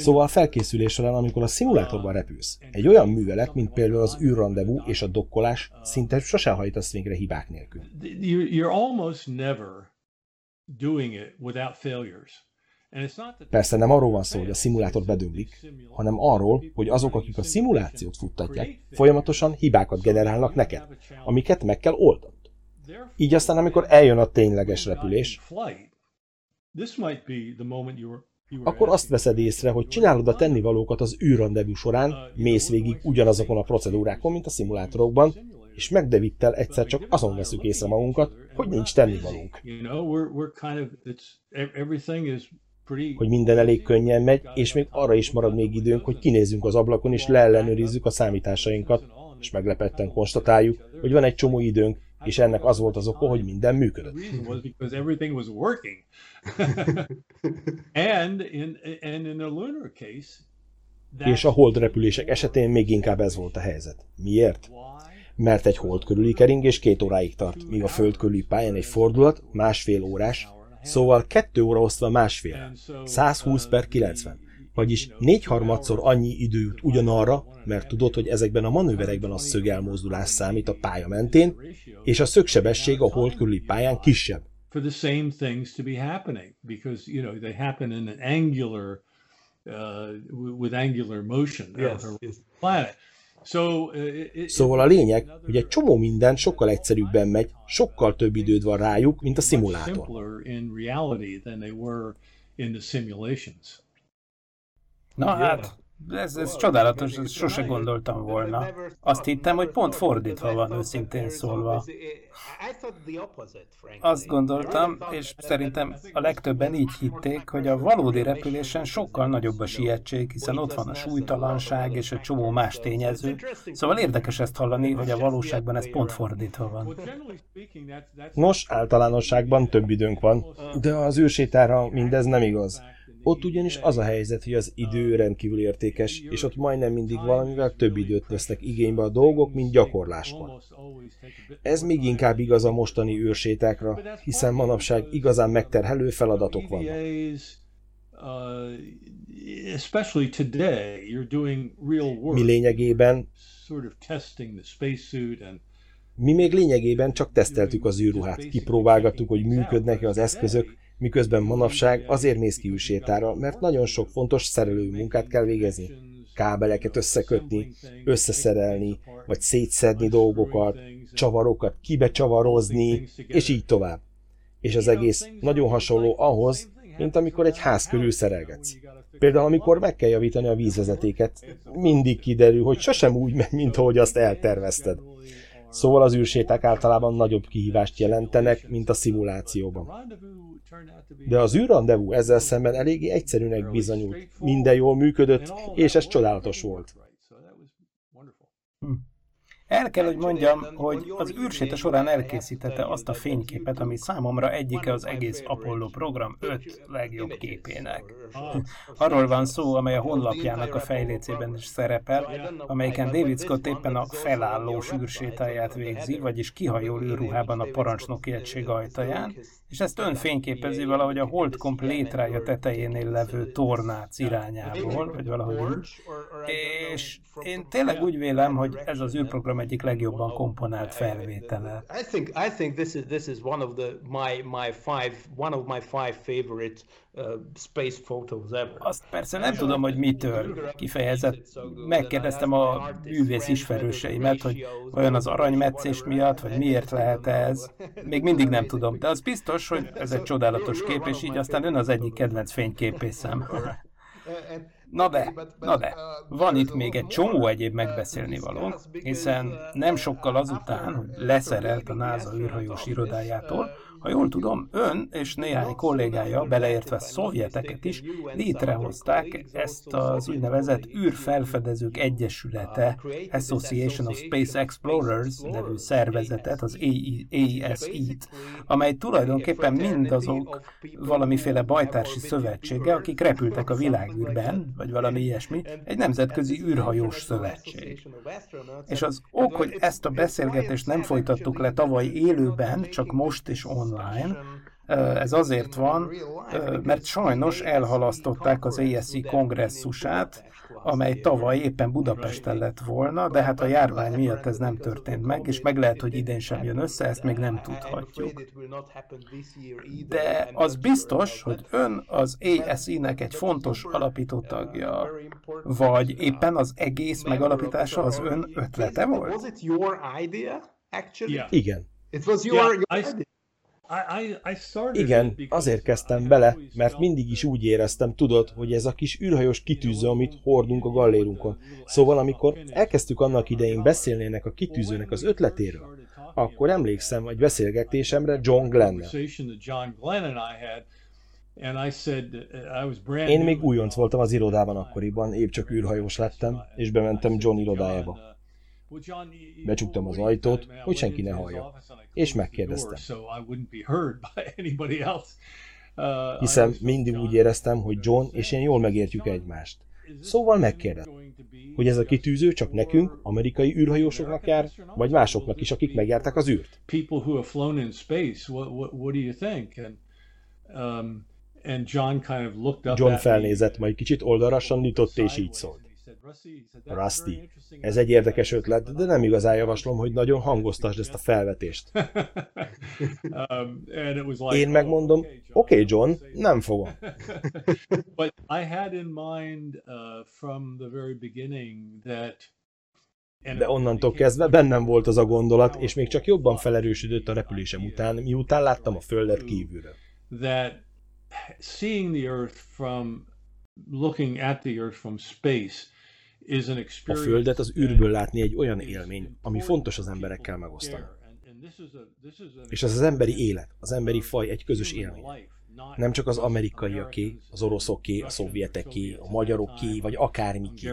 Szóval a felkészülés során, amikor a szimulátorban repülsz, egy olyan művelet, mint például az űrrandevú és a dokkolás, szinte sosem hajtasz végre hibák nélkül. Persze nem arról van szó, hogy a szimulátor bedöglik, hanem arról, hogy azok, akik a szimulációt futtatják, folyamatosan hibákat generálnak neked, amiket meg kell oldanod. Így aztán, amikor eljön a tényleges repülés, akkor azt veszed észre, hogy csinálod a tennivalókat az űrrandevű során, mész végig ugyanazokon a procedúrákon, mint a szimulátorokban, és megdevittel egyszer csak azon veszük észre magunkat, hogy nincs tennivalónk. hogy minden elég könnyen megy, és még arra is marad még időnk, hogy kinézzünk az ablakon és leellenőrizzük a számításainkat, és meglepetten konstatáljuk, hogy van egy csomó időnk, és ennek az volt az oka, hogy minden működött. és a hold repülések esetén még inkább ez volt a helyzet. Miért? Mert egy hold körüli keringés két óráig tart, míg a föld körüli pályán egy fordulat másfél órás, Szóval kettő óra osztva másfél. 120 per 90. Vagyis négyharmadszor annyi idő jut ugyanarra, mert tudod, hogy ezekben a manőverekben a szögelmozdulás számít a pálya mentén, és a szögsebesség a hold körüli pályán kisebb. For the same things to be happening, because you know they happen in an angular, uh, with angular motion yes, yes. planet. Szóval a lényeg, hogy egy csomó minden sokkal egyszerűbben megy, sokkal több időd van rájuk, mint a szimulátor. Na hát, ez, ez csodálatos, ezt sose gondoltam volna. Azt hittem, hogy pont fordítva van, őszintén szólva. Azt gondoltam, és szerintem a legtöbben így hitték, hogy a valódi repülésen sokkal nagyobb a sietség, hiszen ott van a súlytalanság és a csomó más tényező. Szóval érdekes ezt hallani, hogy a valóságban ez pont fordítva van. Nos, általánosságban több időnk van, de az űrsétára mindez nem igaz. Ott ugyanis az a helyzet, hogy az idő rendkívül értékes, és ott majdnem mindig valamivel több időt vesznek igénybe a dolgok, mint gyakorláskor. Ez még inkább igaz a mostani őrsétákra, hiszen manapság igazán megterhelő feladatok vannak. Mi lényegében mi még lényegében csak teszteltük az űrruhát, kipróbálgattuk, hogy működnek-e az eszközök, miközben manapság azért néz ki űrsétára, mert nagyon sok fontos szerelő munkát kell végezni. Kábeleket összekötni, összeszerelni, vagy szétszedni dolgokat, csavarokat kibecsavarozni, és így tovább. És az egész nagyon hasonló ahhoz, mint amikor egy ház körül szerelgetsz. Például amikor meg kell javítani a vízvezetéket, mindig kiderül, hogy sosem úgy megy, mint ahogy azt eltervezted. Szóval az űrséták általában nagyobb kihívást jelentenek, mint a szimulációban. De az űrrandevú ezzel szemben eléggé egyszerűnek bizonyult. Minden jól működött, és ez csodálatos volt. Hm. El kell, hogy mondjam, hogy az űrséta során elkészítette azt a fényképet, ami számomra egyike az egész Apollo program öt legjobb képének. Arról van szó, amely a honlapjának a fejlécében is szerepel, amelyiken David Scott éppen a felálló űrsétáját végzi, vagyis kihajol űrruhában a parancsnoki egység ajtaján, és ezt ön fényképezi valahogy a Holdcomp létrája tetejénél levő tornác irányából, vagy valahogy így. És én tényleg úgy vélem, hogy ez az űrprogram egyik legjobban komponált felvétele. I think I think this is this is one of the my my five one of my five favorite uh, space photos ever. Azt persze nem tudom, hogy mitől kifejezett. Megkérdeztem a művész ismerőseimet, hogy olyan az aranymetszés miatt, vagy miért lehet ez. Még mindig nem tudom, de az biztos, hogy ez egy csodálatos kép, és így aztán ön az egyik kedvenc fényképészem. Na de, na de, van itt még egy csomó egyéb megbeszélni való, hiszen nem sokkal azután, hogy leszerelt a NASA űrhajós irodájától, ha jól tudom, ön és néhány kollégája, beleértve szovjeteket is, létrehozták ezt az úgynevezett űrfelfedezők egyesülete, Association of Space Explorers nevű szervezetet, az AESE-t, amely tulajdonképpen mindazok valamiféle bajtársi szövetsége, akik repültek a világűrben, vagy valami ilyesmi, egy nemzetközi űrhajós szövetség. És az ok, hogy ezt a beszélgetést nem folytattuk le tavaly élőben, csak most és online, online, Ez azért van, mert sajnos elhalasztották az ASC kongresszusát, amely tavaly éppen Budapesten lett volna, de hát a járvány miatt ez nem történt meg, és meg lehet, hogy idén sem jön össze, ezt még nem tudhatjuk. De az biztos, hogy ön az ASI-nek egy fontos alapító tagja, vagy éppen az egész megalapítása az ön ötlete volt? Igen. Igen, azért kezdtem bele, mert mindig is úgy éreztem, tudod, hogy ez a kis űrhajós kitűző, amit hordunk a gallérunkon. Szóval, amikor elkezdtük annak idején beszélni ennek a kitűzőnek az ötletéről, akkor emlékszem egy beszélgetésemre John glenn Én még újonc voltam az irodában akkoriban, épp csak űrhajós lettem, és bementem John irodájába. Becsuktam az ajtót, hogy senki ne hallja, és megkérdeztem. Hiszen mindig úgy éreztem, hogy John és én jól megértjük egymást. Szóval megkérdeztem, hogy ez a kitűző csak nekünk, amerikai űrhajósoknak jár, vagy másoknak is, akik megjárták az űrt. John felnézett, majd kicsit oldalra sandított, és így szólt. Rusty, ez egy érdekes ötlet, de nem igazán javaslom, hogy nagyon hangoztasd ezt a felvetést. Um, Én megmondom, oké okay, John, nem fogom. Uh, de onnantól kezdve bennem volt az a gondolat, és még csak jobban felerősödött a repülésem után, miután láttam a Földet kívülről. Seeing the Earth from looking at the Earth from space a Földet az űrből látni egy olyan élmény, ami fontos az emberekkel megosztani. És ez az emberi élet, az emberi faj egy közös élmény. Nem csak az amerikaiaké, az oroszoké, a szovjeteké, a magyaroké, vagy akármiké.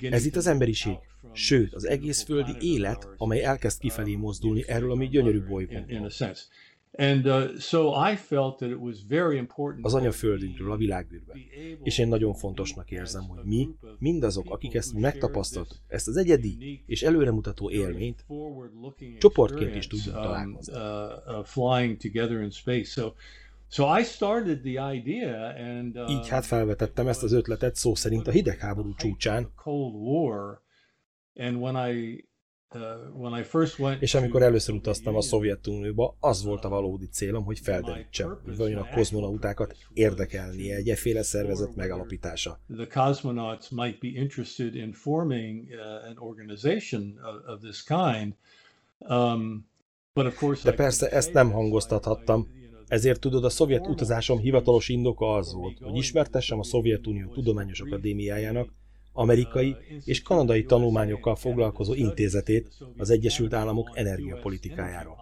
Ez itt az emberiség, sőt, az egész földi élet, amely elkezd kifelé mozdulni erről a mi gyönyörű bolygónkról. Az anyaföldünkről a világűrben. És én nagyon fontosnak érzem, hogy mi, mindazok, akik ezt megtapasztaltuk, ezt az egyedi és előremutató élményt, csoportként is tudjunk um, találkozni. Így hát felvetettem ezt az ötletet szó szerint a hidegháború csúcsán, és amikor először utaztam a Szovjetunióba, az volt a valódi célom, hogy felderítsem, hogy vajon a kozmonautákat érdekelnie egy efféle szervezet megalapítása. Uh, De persze ezt nem hangoztathattam, ezért tudod, a szovjet utazásom hivatalos indoka az volt, hogy ismertessem a Szovjetunió Tudományos Akadémiájának, amerikai és kanadai tanulmányokkal foglalkozó intézetét az Egyesült Államok energiapolitikájáról.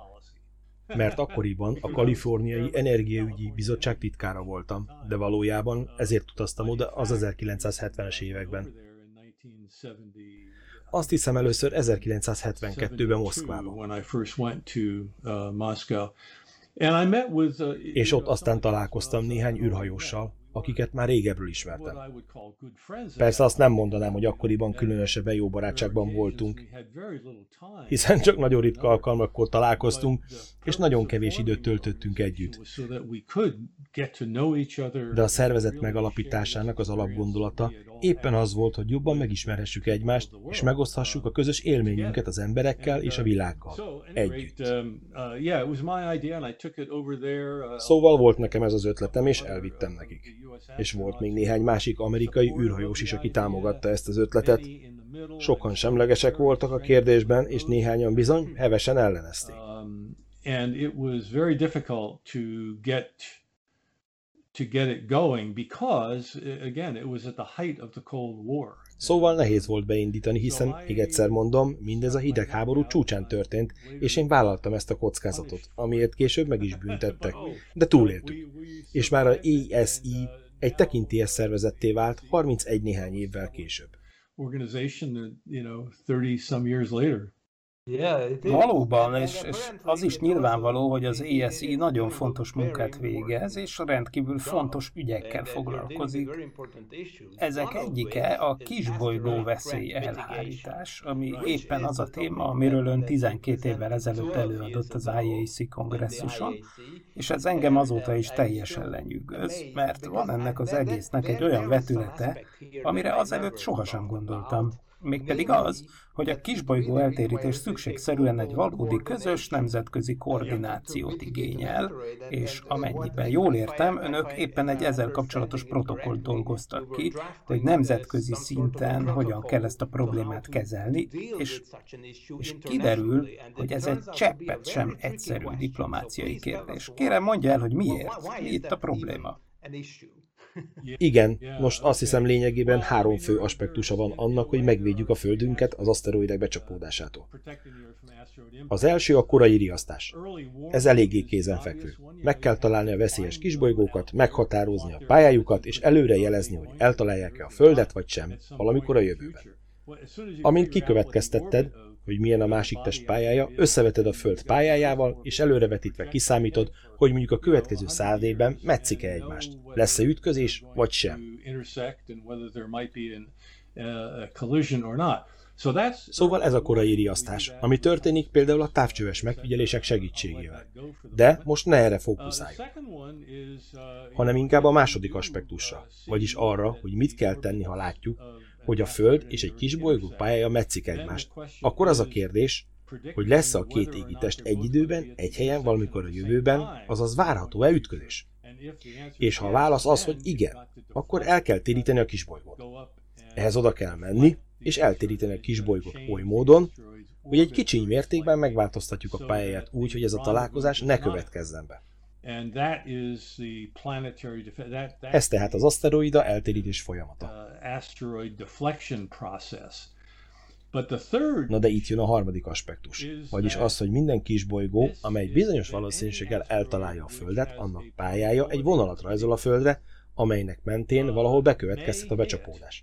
Mert akkoriban a Kaliforniai Energiaügyi Bizottság titkára voltam, de valójában ezért utaztam oda az 1970-es években. Azt hiszem először 1972-ben Moszkvában. És ott aztán találkoztam néhány űrhajóssal, akiket már régebről ismertem. Persze azt nem mondanám, hogy akkoriban különösebben jó barátságban voltunk, hiszen csak nagyon ritka alkalmakkor találkoztunk, és nagyon kevés időt töltöttünk együtt. De a szervezet megalapításának az alapgondolata éppen az volt, hogy jobban megismerhessük egymást, és megoszthassuk a közös élményünket az emberekkel és a világgal együtt. Szóval volt nekem ez az ötletem, és elvittem nekik és volt még néhány másik amerikai űrhajós is, aki támogatta ezt az ötletet. Sokan semlegesek voltak a kérdésben, és néhányan bizony hevesen ellenezték. And it was very difficult to get to get it going because again it was at the height of the Cold War. Szóval nehéz volt beindítani, hiszen, még egyszer mondom, mindez a hidegháború csúcsán történt, és én vállaltam ezt a kockázatot, amiért később meg is büntettek. De túléltük. És már a ESI egy tekintélyes szervezetté vált 31 néhány évvel később. Valóban, és, és az is nyilvánvaló, hogy az ESI nagyon fontos munkát végez, és rendkívül fontos ügyekkel foglalkozik. Ezek egyike a kisbolygó veszély elhárítás, ami éppen az a téma, amiről ön 12 évvel ezelőtt előadott az IAC kongresszuson, és ez engem azóta is teljesen lenyűgöz, mert van ennek az egésznek egy olyan vetülete, amire azelőtt sohasem gondoltam. mégpedig az, hogy a kisbolygó eltérítés szükségszerűen egy valódi közös nemzetközi koordinációt igényel, és amennyiben jól értem, önök éppen egy ezzel kapcsolatos protokollt dolgoztak ki, hogy nemzetközi szinten hogyan kell ezt a problémát kezelni, és, és kiderül, hogy ez egy cseppet sem egyszerű diplomáciai kérdés. Kérem, mondja el, hogy miért, mi itt a probléma. Igen, most azt hiszem lényegében három fő aspektusa van annak, hogy megvédjük a Földünket az aszteroidek becsapódásától. Az első a korai riasztás. Ez eléggé kézenfekvő. Meg kell találni a veszélyes kisbolygókat, meghatározni a pályájukat, és előre jelezni, hogy eltalálják-e a Földet vagy sem, valamikor a jövőben. Amint kikövetkeztetted, hogy milyen a másik test pályája, összeveted a Föld pályájával, és előrevetítve kiszámítod, hogy mondjuk a következő száz évben metszik-e egymást. Lesz-e ütközés, vagy sem. Szóval ez a korai riasztás, ami történik például a távcsöves megfigyelések segítségével. De most ne erre fókuszáljunk, hanem inkább a második aspektusra, vagyis arra, hogy mit kell tenni, ha látjuk, hogy a Föld és egy kis bolygó pályája metszik egymást. Akkor az a kérdés, hogy lesz-e a két égitest egy időben, egy helyen, valamikor a jövőben, azaz várható-e ütközés? És ha a válasz az, hogy igen, akkor el kell téríteni a kisbolygót. Ehhez oda kell menni, és eltéríteni a kisbolygót oly módon, hogy egy kicsiny mértékben megváltoztatjuk a pályáját úgy, hogy ez a találkozás ne következzen be. Ez tehát az aszteroida eltérítés folyamata. Uh, Na de itt jön a harmadik aspektus, vagyis az, hogy minden kisbolygó, amely bizonyos valószínűséggel eltalálja a Földet, annak pályája egy vonalat rajzol a Földre, amelynek mentén valahol bekövetkezhet a becsapódás.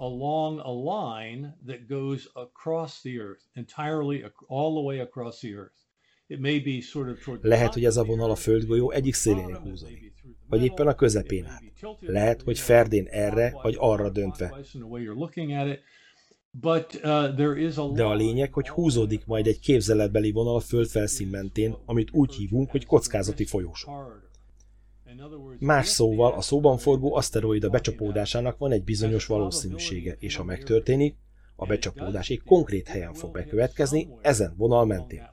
Lehet, hogy ez a vonal a földgolyó egyik szélén húzódik, vagy éppen a közepén át. Lehet, hogy ferdén erre vagy arra döntve. De a lényeg, hogy húzódik majd egy képzeletbeli vonal a földfelszín mentén, amit úgy hívunk, hogy kockázati folyósó. Más szóval a szóban forgó aszteroida becsapódásának van egy bizonyos valószínűsége, és ha megtörténik, a becsapódás egy konkrét helyen fog bekövetkezni, ezen vonal mentén.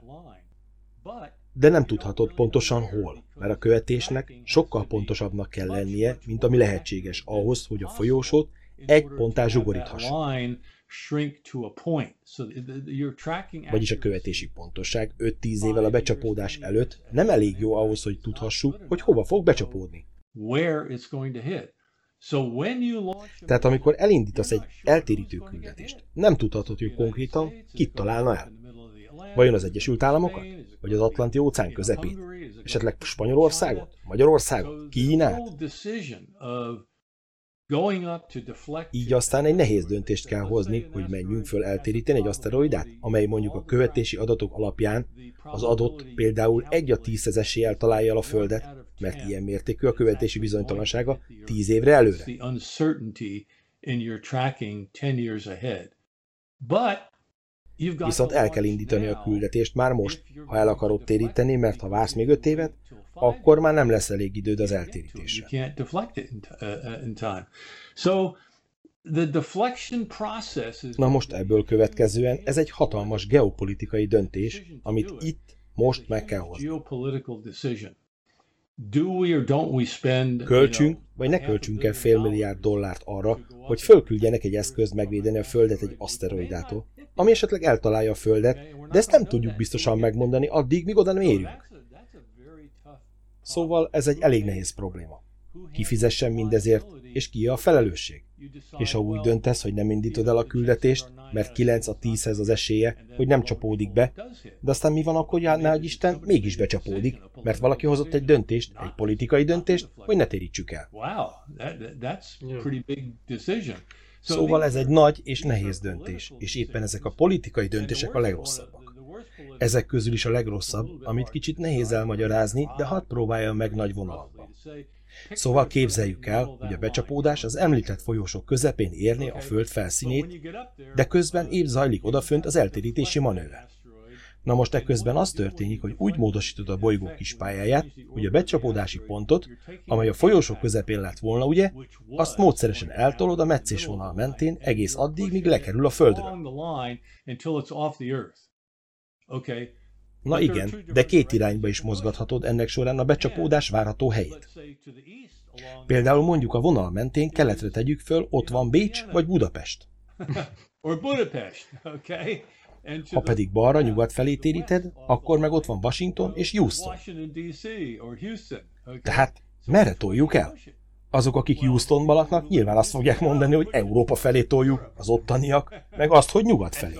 De nem tudhatod pontosan hol, mert a követésnek sokkal pontosabbnak kell lennie, mint ami lehetséges ahhoz, hogy a folyósót egy ponttá zsugoríthasson. Vagyis a követési pontosság 5-10 évvel a becsapódás előtt nem elég jó ahhoz, hogy tudhassuk, hogy hova fog becsapódni. Tehát amikor elindítasz egy eltérítő küldetést, nem tudhatod, hogy konkrétan kit találna el. Vajon az Egyesült Államokat? Vagy az Atlanti óceán közepét? Esetleg Spanyolországot? Magyarországot? Kínát? Így aztán egy nehéz döntést kell hozni, hogy menjünk föl eltéríteni egy aszteroidát, amely mondjuk a követési adatok alapján az adott például egy a tízezessél találja el a Földet, mert ilyen mértékű a követési bizonytalansága tíz évre előre. Viszont el kell indítani a küldetést már most, ha el akarod téríteni, mert ha vársz még öt évet, akkor már nem lesz elég időd az eltérítésre. Na most ebből következően ez egy hatalmas geopolitikai döntés, amit itt most meg kell hozni. Költsünk, vagy ne költsünk el fél milliárd dollárt arra, hogy fölküldjenek egy eszközt megvédeni a Földet egy aszteroidától, ami esetleg eltalálja a Földet, de ezt nem tudjuk biztosan megmondani addig, míg oda nem érünk. Szóval ez egy elég nehéz probléma. Ki fizessen mindezért, és ki a felelősség? És ha úgy döntesz, hogy nem indítod el a küldetést, mert 9 a 10-hez az esélye, hogy nem csapódik be, de aztán mi van akkor, hogy Isten mégis becsapódik, mert valaki hozott egy döntést, egy politikai döntést, hogy ne térítsük el. Szóval ez egy nagy és nehéz döntés, és éppen ezek a politikai döntések a legrosszabbak. Ezek közül is a legrosszabb, amit kicsit nehéz elmagyarázni, de hadd próbáljam meg nagy vonalakban. Szóval képzeljük el, hogy a becsapódás az említett folyósok közepén érné a föld felszínét, de közben épp zajlik odafönt az eltérítési manőver. Na most ekközben az történik, hogy úgy módosítod a bolygó kis pályáját, hogy a becsapódási pontot, amely a folyósok közepén lett volna, ugye, azt módszeresen eltolod a meccésvonal mentén egész addig, míg lekerül a földről. Na igen, de két irányba is mozgathatod ennek során a becsapódás várható helyét. Például mondjuk a vonal mentén keletre tegyük föl, ott van Bécs vagy Budapest. Ha pedig balra nyugat felé téríted, akkor meg ott van Washington és Houston. Tehát merre toljuk el? Azok, akik Houstonban laknak, nyilván azt fogják mondani, hogy Európa felé toljuk, az ottaniak, meg azt, hogy nyugat felé.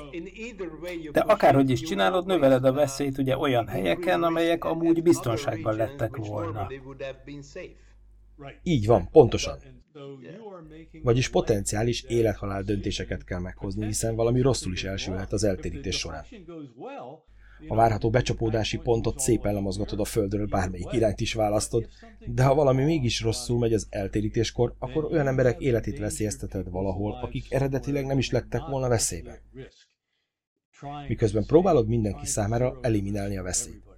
De akárhogy is csinálod, növeled a veszélyt ugye olyan helyeken, amelyek amúgy biztonságban lettek volna. Így van, pontosan. Vagyis potenciális élethalál döntéseket kell meghozni, hiszen valami rosszul is elsülhet az eltérítés során. A várható becsapódási pontot szépen lemozgatod a földről, bármelyik irányt is választod, de ha valami mégis rosszul megy az eltérítéskor, akkor olyan emberek életét veszélyezteted valahol, akik eredetileg nem is lettek volna veszélyben. Miközben próbálod mindenki számára eliminálni a veszélyt.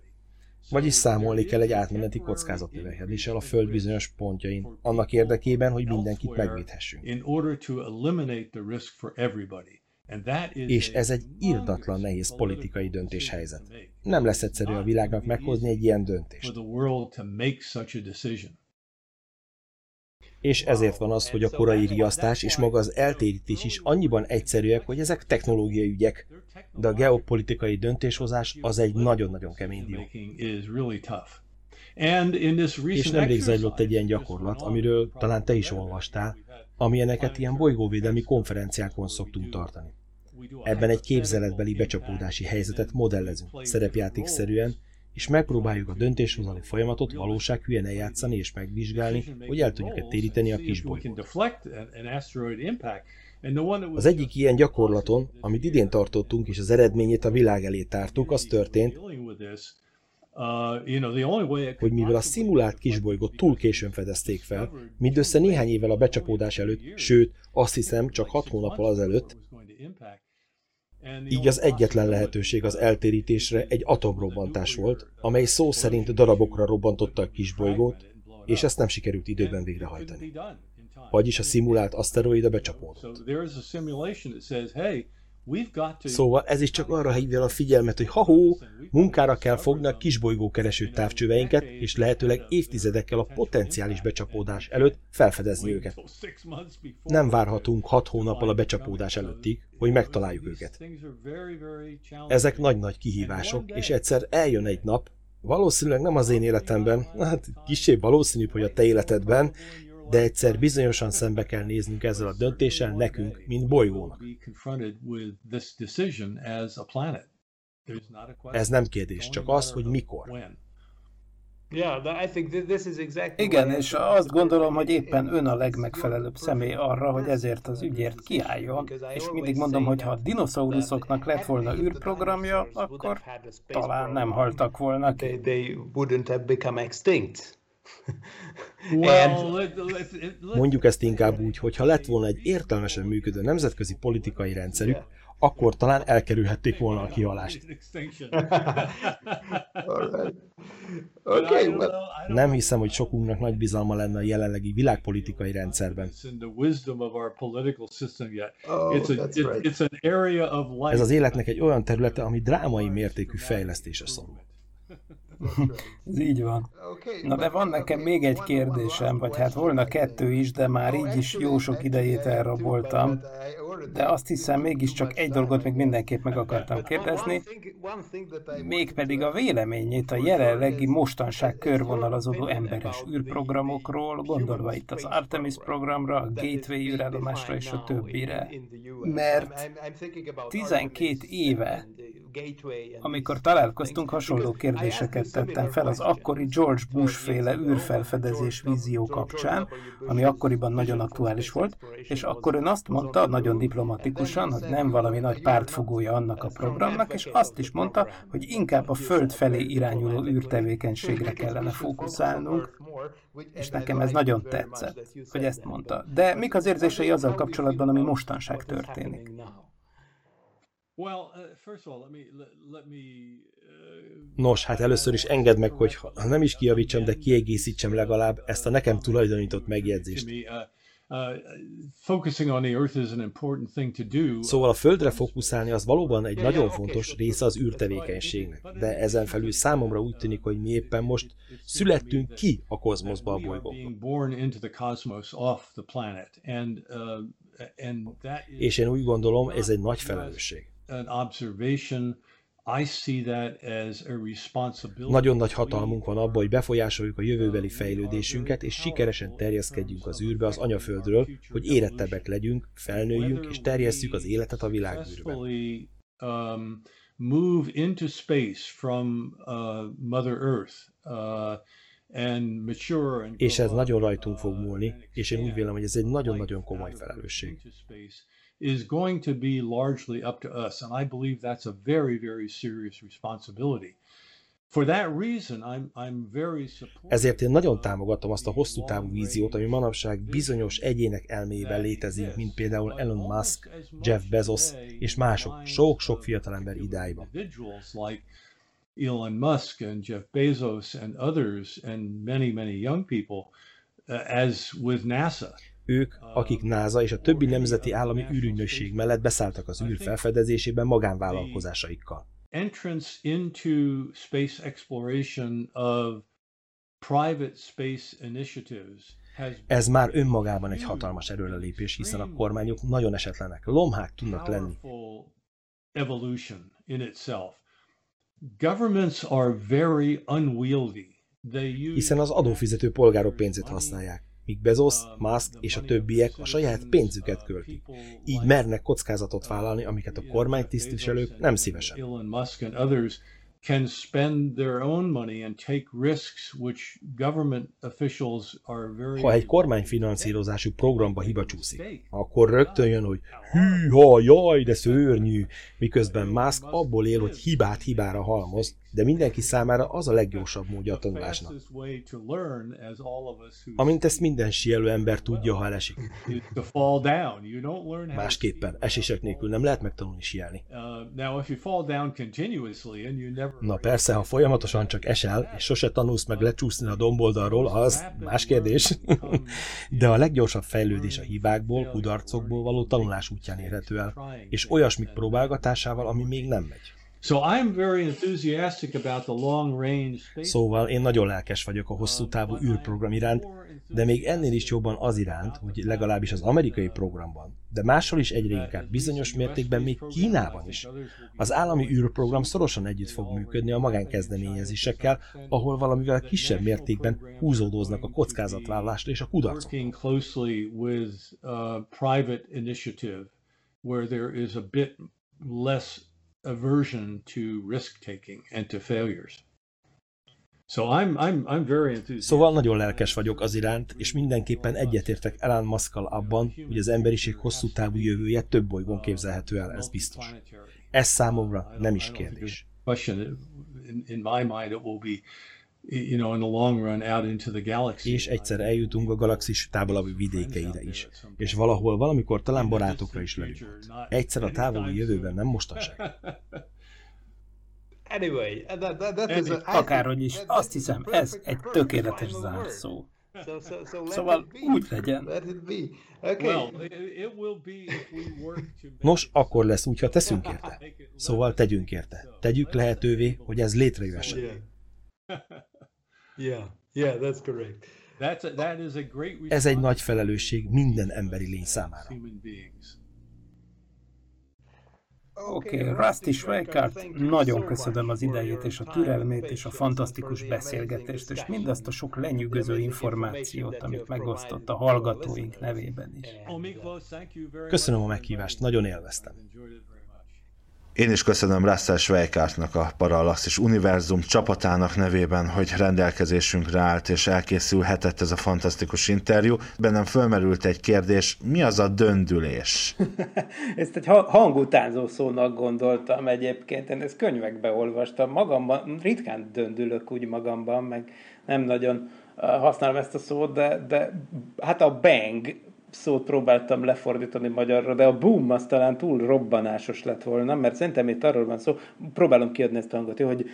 Vagyis számolni kell egy átmeneti kockázat növekedéssel a Föld bizonyos pontjain, annak érdekében, hogy mindenkit megvédhessünk. És ez egy irdatlan nehéz politikai döntéshelyzet. Nem lesz egyszerű a világnak meghozni egy ilyen döntést. És ezért van az, hogy a korai riasztás és maga az eltérítés is annyiban egyszerűek, hogy ezek technológiai ügyek, de a geopolitikai döntéshozás az egy nagyon-nagyon kemény dió. És nemrég zajlott egy ilyen gyakorlat, amiről talán te is olvastál, amilyeneket ilyen bolygóvédelmi konferenciákon szoktunk tartani. Ebben egy képzeletbeli becsapódási helyzetet modellezünk, szerepjátékszerűen, és megpróbáljuk a döntéshozani folyamatot valósághűen eljátszani és megvizsgálni, hogy el tudjuk-e téríteni a kisbolygót. Az egyik ilyen gyakorlaton, amit idén tartottunk, és az eredményét a világ elé tártuk, az történt, hogy mivel a szimulált kisbolygót túl későn fedezték fel, mindössze néhány évvel a becsapódás előtt, sőt, azt hiszem csak hat hónappal azelőtt, így az egyetlen lehetőség az eltérítésre egy atomrobbantás volt, amely szó szerint darabokra robbantotta a kisbolygót, és ezt nem sikerült időben végrehajtani. Vagyis a szimulált aszteroida becsapódott. Szóval ez is csak arra hívja a figyelmet, hogy ha-hó, munkára kell fogni a kisbolygó kereső távcsöveinket, és lehetőleg évtizedekkel a potenciális becsapódás előtt felfedezni őket. Nem várhatunk hat hónappal a becsapódás előttig, hogy megtaláljuk őket. Ezek nagy-nagy kihívások, és egyszer eljön egy nap, valószínűleg nem az én életemben, hát kisebb valószínűbb, hogy a te életedben, de egyszer bizonyosan szembe kell néznünk ezzel a döntéssel nekünk, mint bolygónak. Ez nem kérdés, csak az, hogy mikor. Igen, és azt gondolom, hogy éppen ön a legmegfelelőbb személy arra, hogy ezért az ügyért kiálljon, és mindig mondom, hogy ha a dinoszauruszoknak lett volna űrprogramja, akkor talán nem haltak volna ki. Mondjuk ezt inkább úgy, hogy ha lett volna egy értelmesen működő nemzetközi politikai rendszerük, akkor talán elkerülhették volna a kihalást. Nem hiszem, hogy sokunknak nagy bizalma lenne a jelenlegi világpolitikai rendszerben. Ez az életnek egy olyan területe, ami drámai mértékű fejlesztése szorul. Ez így van. Na de van nekem még egy kérdésem, vagy hát volna kettő is, de már így is jó sok idejét elraboltam. De azt hiszem, mégiscsak egy dolgot még mindenképp meg akartam kérdezni, mégpedig a véleményét a jelenlegi mostanság körvonalazódó emberes űrprogramokról, gondolva itt az Artemis programra, a Gateway űrállomásra és a többire. Mert 12 éve Amikor találkoztunk, hasonló kérdéseket tettem fel az akkori George Bush féle űrfelfedezés vízió kapcsán, ami akkoriban nagyon aktuális volt, és akkor ön azt mondta, nagyon diplomatikusan, hogy nem valami nagy pártfogója annak a programnak, és azt is mondta, hogy inkább a Föld felé irányuló űrtevékenységre kellene fókuszálnunk, és nekem ez nagyon tetszett, hogy ezt mondta. De mik az érzései azzal kapcsolatban, ami mostanság történik? Nos, hát először is engedd meg, hogy ha nem is kiavítsam, de kiegészítsem legalább ezt a nekem tulajdonított megjegyzést. Szóval a Földre fókuszálni az valóban egy nagyon fontos része az űrtevékenységnek, de ezen felül számomra úgy tűnik, hogy mi éppen most születtünk ki a kozmoszba a bolygóba. És én úgy gondolom, ez egy nagy felelősség. Nagyon nagy hatalmunk van abban, hogy befolyásoljuk a jövőbeli fejlődésünket, és sikeresen terjeszkedjünk az űrbe az anyaföldről, hogy érettebbek legyünk, felnőjünk, és terjesszük az életet a világűrben. Um, move into space from uh, Mother Earth, uh, és ez nagyon rajtunk fog múlni, és én úgy vélem, hogy ez egy nagyon-nagyon komoly felelősség is going to be largely up to us. And I believe that's a very, very serious responsibility. For that reason, I'm, I'm very Ezért én nagyon támogatom azt a hosszú távú víziót, ami manapság bizonyos egyének elméjében létezik, mint például Elon Musk, Jeff Bezos és mások, sok-sok fiatalember idáiban. Elon Musk and Jeff Bezos and others and many, many young people, uh, as with NASA ők, akik NASA és a többi nemzeti állami űrügynökség mellett beszálltak az űr felfedezésében magánvállalkozásaikkal. Entrance into space exploration of private space initiatives ez már önmagában egy hatalmas erőlelépés, hiszen a kormányok nagyon esetlenek, lomhák tudnak lenni. Hiszen az adófizető polgárok pénzét használják míg Bezos, Musk és a többiek a saját pénzüket költik. Így mernek kockázatot vállalni, amiket a kormánytisztviselők nem szívesen. Can spend their own money and take risks which government officials are very Ha egy kormányfinanszírozású programba hiba csúszik, akkor rögtön jön, hogy hűha, jaj, de szörnyű, miközben Musk abból él, hogy hibát hibára halmoz, de mindenki számára az a leggyorsabb módja a tanulásnak. Amint ezt minden sielő ember tudja, ha elesik. Másképpen, esések nélkül nem lehet megtanulni sielni. Na persze, ha folyamatosan csak esel, és sose tanulsz meg lecsúszni a domboldalról, az más kérdés. De a leggyorsabb fejlődés a hibákból, kudarcokból való tanulás útján érhető el, és olyasmik próbálgatásával, ami még nem megy. Szóval én nagyon lelkes vagyok a hosszú távú űrprogram iránt, de még ennél is jobban az iránt, hogy legalábbis az amerikai programban, de máshol is egyre inkább bizonyos mértékben még Kínában is. Az állami űrprogram szorosan együtt fog működni a magánkezdeményezésekkel, ahol valamivel kisebb mértékben húzódóznak a kockázatvállalást és a kudarcok. less aversion to risk taking and to failures. So I'm, I'm, I'm very enthusiastic. Szóval nagyon lelkes vagyok az iránt, és mindenképpen egyetértek Elon musk abban, hogy az emberiség hosszú távú jövője több bolygón képzelhető el, ez biztos. Ez számomra nem is kérdés you know, in the long run out into the galaxy. És egyszer eljutunk a galaxis távolabbi vidékeire is. És valahol, valamikor talán barátokra is legyünk. Egyszer a távoli jövőben, nem mostanság. Anyway, that, that, that is a, Akárhogy is, azt hiszem, ez egy tökéletes zárszó. Szóval úgy legyen. Nos, akkor lesz úgy, ha teszünk érte. Szóval tegyünk érte. Tegyük lehetővé, hogy ez létrejöhessen. Ez egy nagy felelősség minden emberi lény számára. Oké, okay, Rusty Schweikart, nagyon köszönöm az idejét és a türelmét és a fantasztikus beszélgetést, és mindazt a sok lenyűgöző információt, amit megosztott a hallgatóink nevében is. Köszönöm a meghívást, nagyon élveztem. Én is köszönöm Russell Schweikartnak a Parallaxis Univerzum csapatának nevében, hogy rendelkezésünkre állt és elkészülhetett ez a fantasztikus interjú. Bennem fölmerült egy kérdés, mi az a döndülés? ezt egy hangutánzó szónak gondoltam egyébként, én ezt könyvekbe olvastam, magamban, ritkán döndülök úgy magamban, meg nem nagyon használom ezt a szót, de, de hát a bang szót próbáltam lefordítani magyarra, de a boom az talán túl robbanásos lett volna, mert szerintem itt arról van szó, próbálom kiadni ezt a hangot, hogy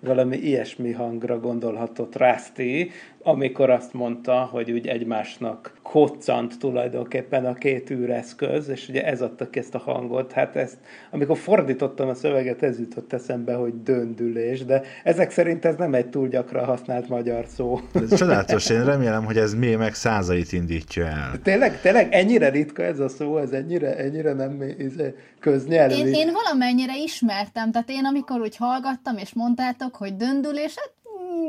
valami ilyesmi hangra gondolhatott Rászti, amikor azt mondta, hogy úgy egymásnak koccant tulajdonképpen a két űreszköz, és ugye ez adta ki ezt a hangot. Hát ezt, amikor fordítottam a szöveget, ez jutott eszembe, hogy döndülés, de ezek szerint ez nem egy túl gyakran használt magyar szó. Csodálatos, én remélem, hogy ez még meg százait indítja el. Tényleg, tényleg ennyire ritka ez a szó, ez ennyire, ennyire nem köznyelvi. Én, én valamennyire ismertem, tehát én amikor úgy hallgattam, és mondtátok, hogy döndülés, hát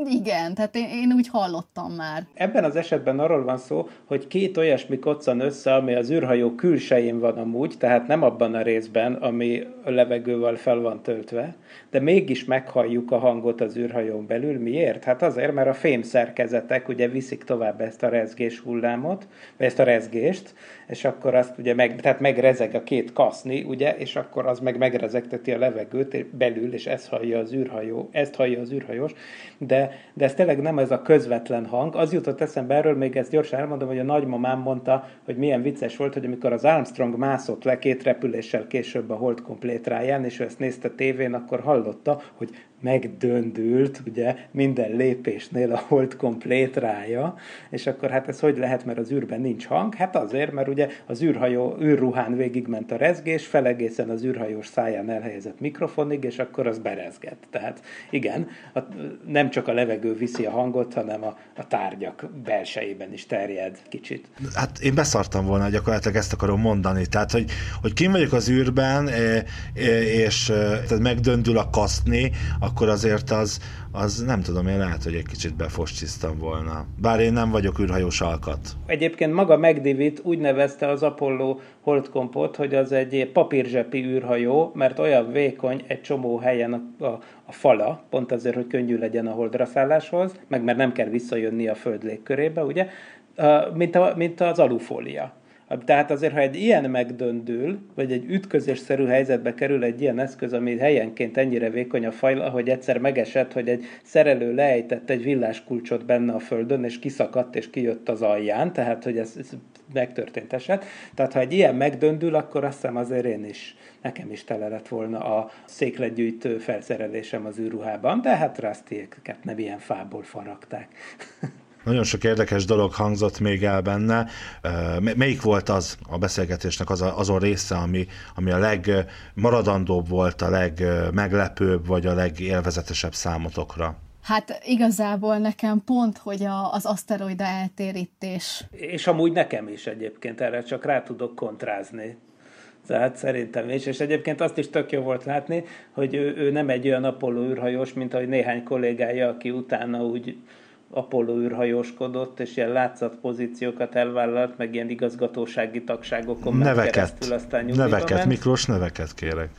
igen, tehát én, én úgy hallottam már. Ebben az esetben arról van szó, hogy két olyasmi koccan össze, ami az űrhajó külsején van amúgy, tehát nem abban a részben, ami a levegővel fel van töltve, de mégis meghalljuk a hangot az űrhajón belül. Miért? Hát azért, mert a fémszerkezetek ugye viszik tovább ezt a rezgés hullámot, vagy ezt a rezgést, és akkor azt ugye meg, tehát megrezeg a két kaszni, ugye, és akkor az meg megrezegteti a levegőt belül, és ezt hallja az űrhajó, ezt hallja az űrhajós, de, de ez tényleg nem ez a közvetlen hang. Az jutott eszembe erről, még ezt gyorsan elmondom, hogy a nagymamám mondta, hogy milyen vicces volt, hogy amikor az Armstrong mászott le két repüléssel később a Hold komplétráján, és ő ezt nézte tévén, akkor hallotta, hogy megdöndült, ugye, minden lépésnél a hold komplétrája, és akkor hát ez hogy lehet, mert az űrben nincs hang? Hát azért, mert ugye az űrhajó, űrruhán végigment a rezgés, felegészen az űrhajós száján elhelyezett mikrofonig, és akkor az berezgett. Tehát igen, a, nem csak a levegő viszi a hangot, hanem a, a tárgyak belsejében is terjed kicsit. Hát én beszartam volna, gyakorlatilag ezt akarom mondani. Tehát, hogy, hogy kim vagyok az űrben, és tehát megdöndül a kaszni, akkor azért az, az nem tudom, én lehet, hogy egy kicsit befoscsisztam volna. Bár én nem vagyok űrhajós alkat. Egyébként maga McDivitt úgy nevezte az Apollo holdkompot, hogy az egy papírzsepi űrhajó, mert olyan vékony egy csomó helyen a, a, a fala, pont azért, hogy könnyű legyen a holdra szálláshoz, meg mert nem kell visszajönni a föld légkörébe, ugye, mint, a, mint az alufólia. Tehát azért, ha egy ilyen megdöndül, vagy egy ütközésszerű helyzetbe kerül egy ilyen eszköz, ami helyenként ennyire vékony a faj, ahogy egyszer megesett, hogy egy szerelő leejtett egy villáskulcsot benne a földön, és kiszakadt, és kijött az alján, tehát, hogy ez, ez megtörtént eset. Tehát, ha egy ilyen megdöndül, akkor azt hiszem azért én is, nekem is tele lett volna a székletgyűjtő felszerelésem az űrruhában, de hát Rustyéket nem ilyen fából faragták. Nagyon sok érdekes dolog hangzott még el benne. Melyik volt az a beszélgetésnek az a, azon része, ami, ami a legmaradandóbb volt, a legmeglepőbb, vagy a legélvezetesebb számotokra? Hát igazából nekem pont, hogy a, az aszteroida eltérítés. És amúgy nekem is egyébként erre csak rá tudok kontrázni. Tehát szerintem is, és egyébként azt is tök jó volt látni, hogy ő, ő nem egy olyan Apollo űrhajós, mint ahogy néhány kollégája, aki utána úgy Apollo űrhajóskodott, és ilyen látszat pozíciókat elvállalt, meg ilyen igazgatósági tagságokon neveket, keresztül, aztán Neveket, ment. Miklós, neveket kérek.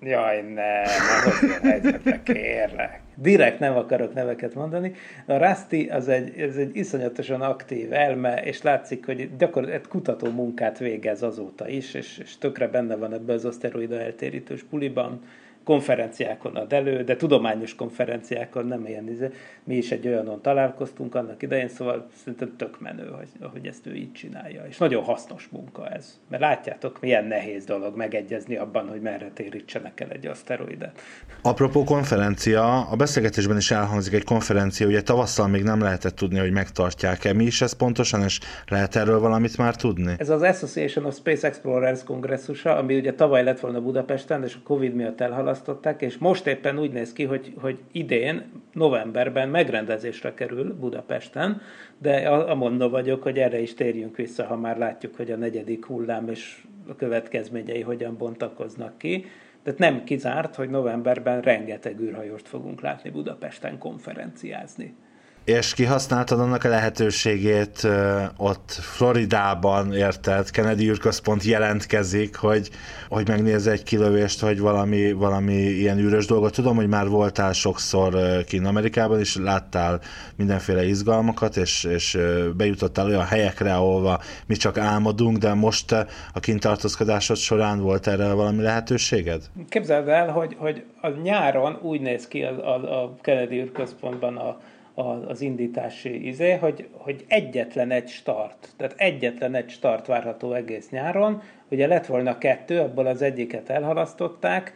Jaj, nem, ahhoz ilyen helyzetre kérlek. Direkt nem akarok neveket mondani. A Rusty az egy, ez egy iszonyatosan aktív elme, és látszik, hogy gyakorlatilag kutató munkát végez azóta is, és, és tökre benne van ebbe az aszteroida eltérítős puliban konferenciákon ad elő, de tudományos konferenciákon nem ilyen, izé. mi is egy olyanon találkoztunk annak idején, szóval szerintem tök menő, hogy, hogy ezt ő így csinálja, és nagyon hasznos munka ez, mert látjátok, milyen nehéz dolog megegyezni abban, hogy merre térítsenek el egy aszteroidet. Apropó konferencia, a beszélgetésben is elhangzik egy konferencia, ugye tavasszal még nem lehetett tudni, hogy megtartják-e. Mi is ez pontosan, és lehet erről valamit már tudni? Ez az Association of Space Explorers kongresszusa, ami ugye tavaly lett volna Budapesten, és a Covid miatt elhaladt, választották, és most éppen úgy néz ki, hogy, hogy idén, novemberben megrendezésre kerül Budapesten, de amondó vagyok, hogy erre is térjünk vissza, ha már látjuk, hogy a negyedik hullám és a következményei hogyan bontakoznak ki. Tehát nem kizárt, hogy novemberben rengeteg űrhajóst fogunk látni Budapesten konferenciázni. És kihasználtad annak a lehetőségét ott Floridában, érted, Kennedy űrközpont jelentkezik, hogy, hogy megnéz egy kilövést, hogy valami, valami ilyen űrös dolgot. Tudom, hogy már voltál sokszor kint Amerikában, és láttál mindenféle izgalmakat, és, és bejutottál olyan helyekre, ahova mi csak álmodunk, de most a kintartózkodásod során volt erre valami lehetőséged? Képzeld el, hogy, hogy a nyáron úgy néz ki a, a, a Kennedy űrközpontban a az indítási izé, hogy, hogy egyetlen egy start, tehát egyetlen egy start várható egész nyáron. Ugye lett volna kettő, abból az egyiket elhalasztották,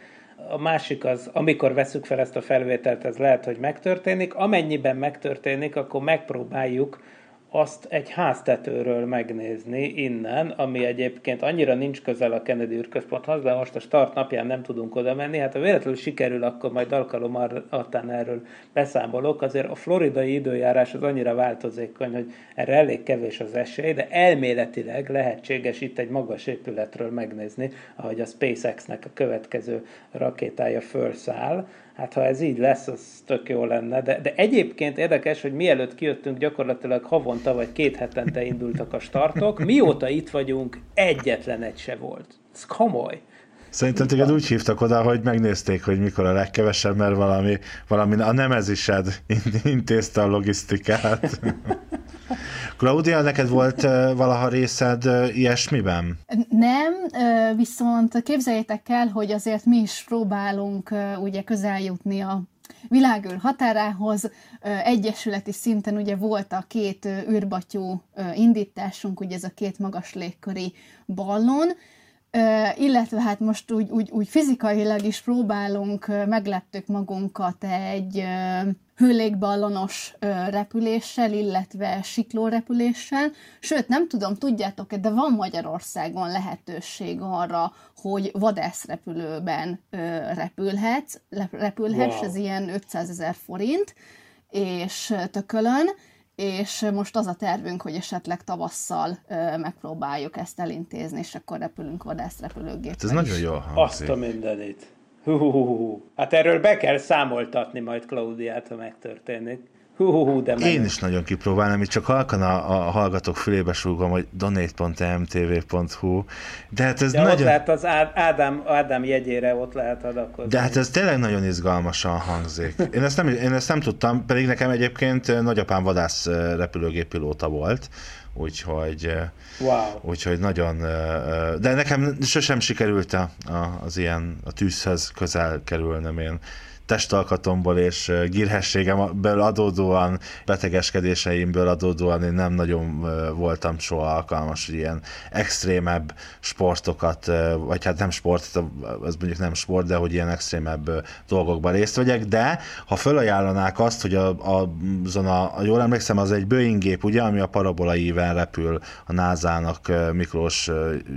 a másik az, amikor veszük fel ezt a felvételt, ez lehet, hogy megtörténik. Amennyiben megtörténik, akkor megpróbáljuk azt egy háztetőről megnézni innen, ami egyébként annyira nincs közel a Kennedy űrközponthoz, de most a start napján nem tudunk oda menni. Hát ha véletlenül sikerül, akkor majd alkalom artán erről beszámolok. Azért a floridai időjárás az annyira változékony, hogy erre elég kevés az esély, de elméletileg lehetséges itt egy magas épületről megnézni, ahogy a SpaceX-nek a következő rakétája felszáll hát ha ez így lesz, az tök jó lenne. De, de egyébként érdekes, hogy mielőtt kijöttünk, gyakorlatilag havonta vagy két hetente indultak a startok. Mióta itt vagyunk, egyetlen egy se volt. Ez komoly. Szerintem téged úgy hívtak oda, hogy megnézték, hogy mikor a legkevesebb, mert valami, valami a nemezised intézte a logisztikát. Claudia, neked volt valaha részed ilyesmiben? Nem, viszont képzeljétek el, hogy azért mi is próbálunk ugye közeljutni a világűr határához. Egyesületi szinten ugye volt a két űrbatyú indításunk, ugye ez a két magas légköri ballon, illetve hát most úgy, úgy, úgy fizikailag is próbálunk, meglettük magunkat egy hőlégballonos repüléssel, illetve siklórepüléssel. Sőt, nem tudom, tudjátok-e, de van Magyarországon lehetőség arra, hogy vadászrepülőben repülhetsz, repülhetsz, wow. ez ilyen 500 ezer forint, és tökölön, és most az a tervünk, hogy esetleg tavasszal ö, megpróbáljuk ezt elintézni, és akkor repülünk vadászrepülőgéppel. Hát ez nagyon jó hangzik. Azt a mindenit. Hú, hú, hú. Hát erről be kell számoltatni majd Klaudiát, ha megtörténik. Hú, de Én is nagyon kipróbálnám, itt csak halkan a, a hallgatók fülébe súgom, hogy donate.mtv.hu, de hát ez de nagyon... ott lehet az Ádám, Ádám jegyére ott lehet adakozni. De hát ez tényleg nagyon izgalmasan hangzik. Én ezt nem, én ezt nem tudtam, pedig nekem egyébként nagyapám vadász repülőgépilóta volt, úgyhogy, wow. úgyhogy nagyon, de nekem sosem sikerült a, a, az ilyen a tűzhöz közel kerülnöm én testalkatomból és gírhességemből adódóan, betegeskedéseimből adódóan én nem nagyon voltam soha alkalmas, hogy ilyen extrémebb sportokat, vagy hát nem sport, az mondjuk nem sport, de hogy ilyen extrémebb dolgokban részt vegyek, de ha felajánlanák azt, hogy a, a, azon a, jól emlékszem, az egy Boeing gép, ugye, ami a parabola íven repül a NASA-nak, Miklós,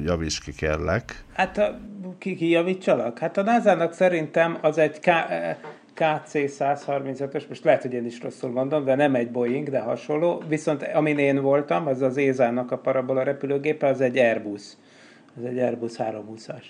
javíts ki kérlek. Hát a, ki, ki javítsalak? Hát a NASA-nak szerintem az egy K, KC 135-ös, most lehet, hogy én is rosszul mondom, de nem egy Boeing, de hasonló. Viszont amin én voltam, az az ESA-nak a parabola repülőgépe, az egy Airbus. Az egy Airbus 320-as.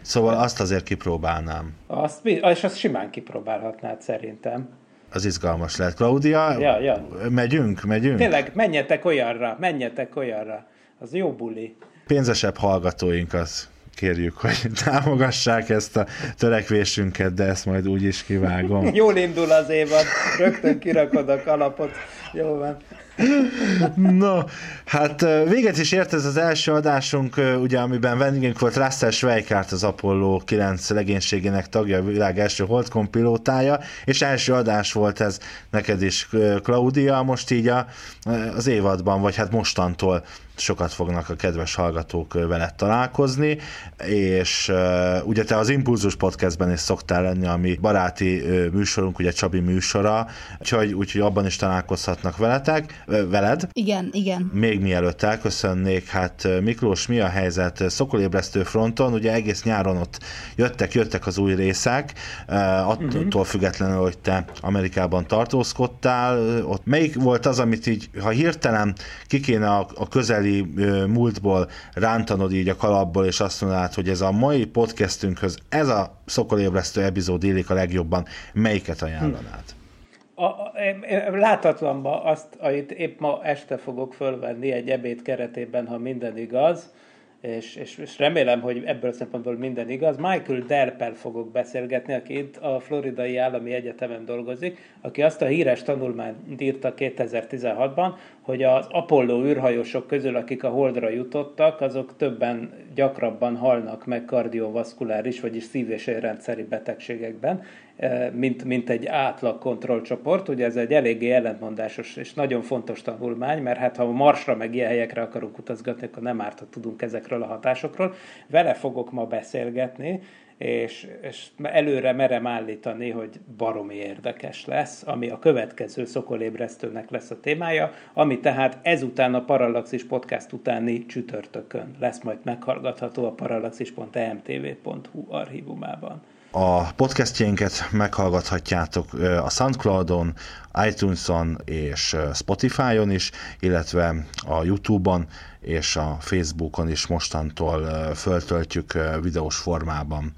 Szóval azt azért kipróbálnám. Azt, és azt simán kipróbálhatnád szerintem. Az izgalmas lehet. Claudia, ja, ja. megyünk, megyünk? Tényleg, menjetek olyanra, menjetek olyanra. Az jó buli. Pénzesebb hallgatóinkat kérjük, hogy támogassák ezt a törekvésünket, de ezt majd úgy is kivágom. Jól indul az évad, rögtön kirakod a kalapot. Jó van. No, hát véget is ért ez az első adásunk, ugye, amiben vendégünk volt Russell Schweikart, az Apollo 9 legénységének tagja, a világ első holdkon pilótája, és első adás volt ez neked is, Claudia, most így a, az évadban, vagy hát mostantól sokat fognak a kedves hallgatók veled találkozni, és uh, ugye te az Impulzus podcastben is szoktál lenni, ami baráti uh, műsorunk, ugye Csabi műsora, úgyhogy, úgyhogy abban is találkozhatnak veletek, uh, veled. Igen, igen. Még mielőtt elköszönnék, hát Miklós, mi a helyzet Szokolébresztő fronton? Ugye egész nyáron ott jöttek, jöttek az új részek, attól uh-huh. függetlenül, hogy te Amerikában tartózkodtál, ott melyik volt az, amit így, ha hirtelen ki kéne a, a közel közeli múltból rántanod így a kalapból, és azt mondanád, hogy ez a mai podcastünkhöz, ez a szokolébresztő epizód élik a legjobban, melyiket ajánlanád? A, a, látatlanba azt, amit épp ma este fogok fölvenni egy ebéd keretében, ha minden igaz, és, és, és remélem, hogy ebből a szempontból minden igaz. Michael Derpel fogok beszélgetni, aki itt a Floridai Állami Egyetemen dolgozik, aki azt a híres tanulmányt írta 2016-ban, hogy az Apollo űrhajósok közül, akik a Holdra jutottak, azok többen gyakrabban halnak meg kardiovaszkuláris, vagyis szív- és érrendszeri betegségekben, mint, mint egy átlag kontrollcsoport. Ugye ez egy eléggé ellentmondásos és nagyon fontos tanulmány, mert hát ha Marsra meg ilyen helyekre akarunk utazgatni, akkor nem árt, ha tudunk ezekről a hatásokról. Vele fogok ma beszélgetni, és, és előre merem állítani, hogy baromi érdekes lesz, ami a következő szokolébresztőnek lesz a témája, ami tehát ezután a Parallaxis podcast utáni csütörtökön lesz majd meghallgatható a parallaxis.emtv.hu archívumában. A podcastjénket meghallgathatjátok a Soundcloudon, iTunes-on és Spotify-on is, illetve a YouTube-on és a Facebookon is mostantól föltöltjük videós formában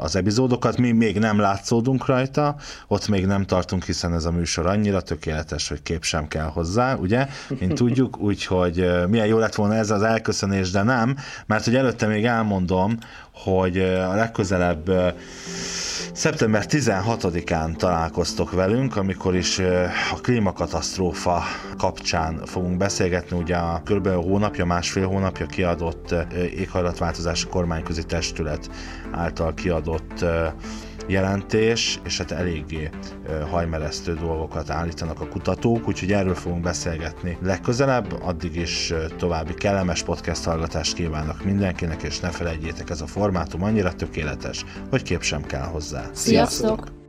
az epizódokat. Mi még nem látszódunk rajta, ott még nem tartunk, hiszen ez a műsor annyira tökéletes, hogy kép sem kell hozzá, ugye, mint tudjuk, úgyhogy milyen jó lett volna ez az elköszönés, de nem, mert hogy előtte még elmondom, hogy a legközelebb szeptember 16-án találkoztok velünk, amikor is a klímakatasztrófa kapcsán fogunk beszélgetni, ugye a kb. hónapja, másfél hónapja kiadott éghajlatváltozási kormányközi testület által kiadott jelentés, és hát eléggé hajmeresztő dolgokat állítanak a kutatók, úgyhogy erről fogunk beszélgetni legközelebb. Addig is további kellemes podcast hallgatást kívánok mindenkinek, és ne felejtjétek, ez a formátum annyira tökéletes, hogy kép sem kell hozzá. Sziasztok!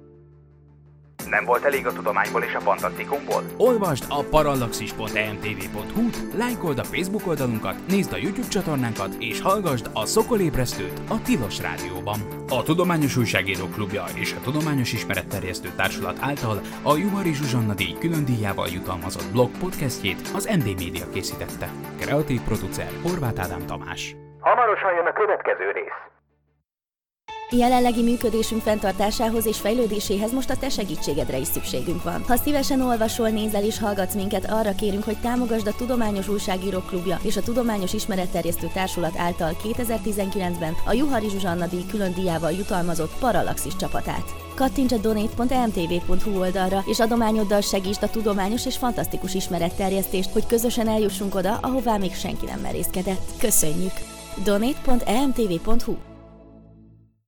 Nem volt elég a tudományból és a fantasztikumból? Olvasd a parallaxis.emtv.hu, lájkold a Facebook oldalunkat, nézd a YouTube csatornánkat, és hallgassd a Szokolébresztőt a Tilos Rádióban. A Tudományos Újságíró Klubja és a Tudományos Ismeretterjesztő Társulat által a Juhari Zsuzsanna díj külön díjával jutalmazott blog podcastjét az MD Media készítette. Kreatív producer Horváth Ádám Tamás. Hamarosan jön a következő rész. Jelenlegi működésünk fenntartásához és fejlődéséhez most a te segítségedre is szükségünk van. Ha szívesen olvasol, nézel és hallgatsz minket, arra kérünk, hogy támogasd a Tudományos Újságírók Klubja és a Tudományos Ismeretterjesztő Társulat által 2019-ben a Juhari Zsuzsanna díj külön díjával jutalmazott Parallaxis csapatát. Kattints a donate.mtv.hu oldalra, és adományoddal segítsd a tudományos és fantasztikus ismeretterjesztést, hogy közösen eljussunk oda, ahová még senki nem merészkedett. Köszönjük! donate.emtv.hu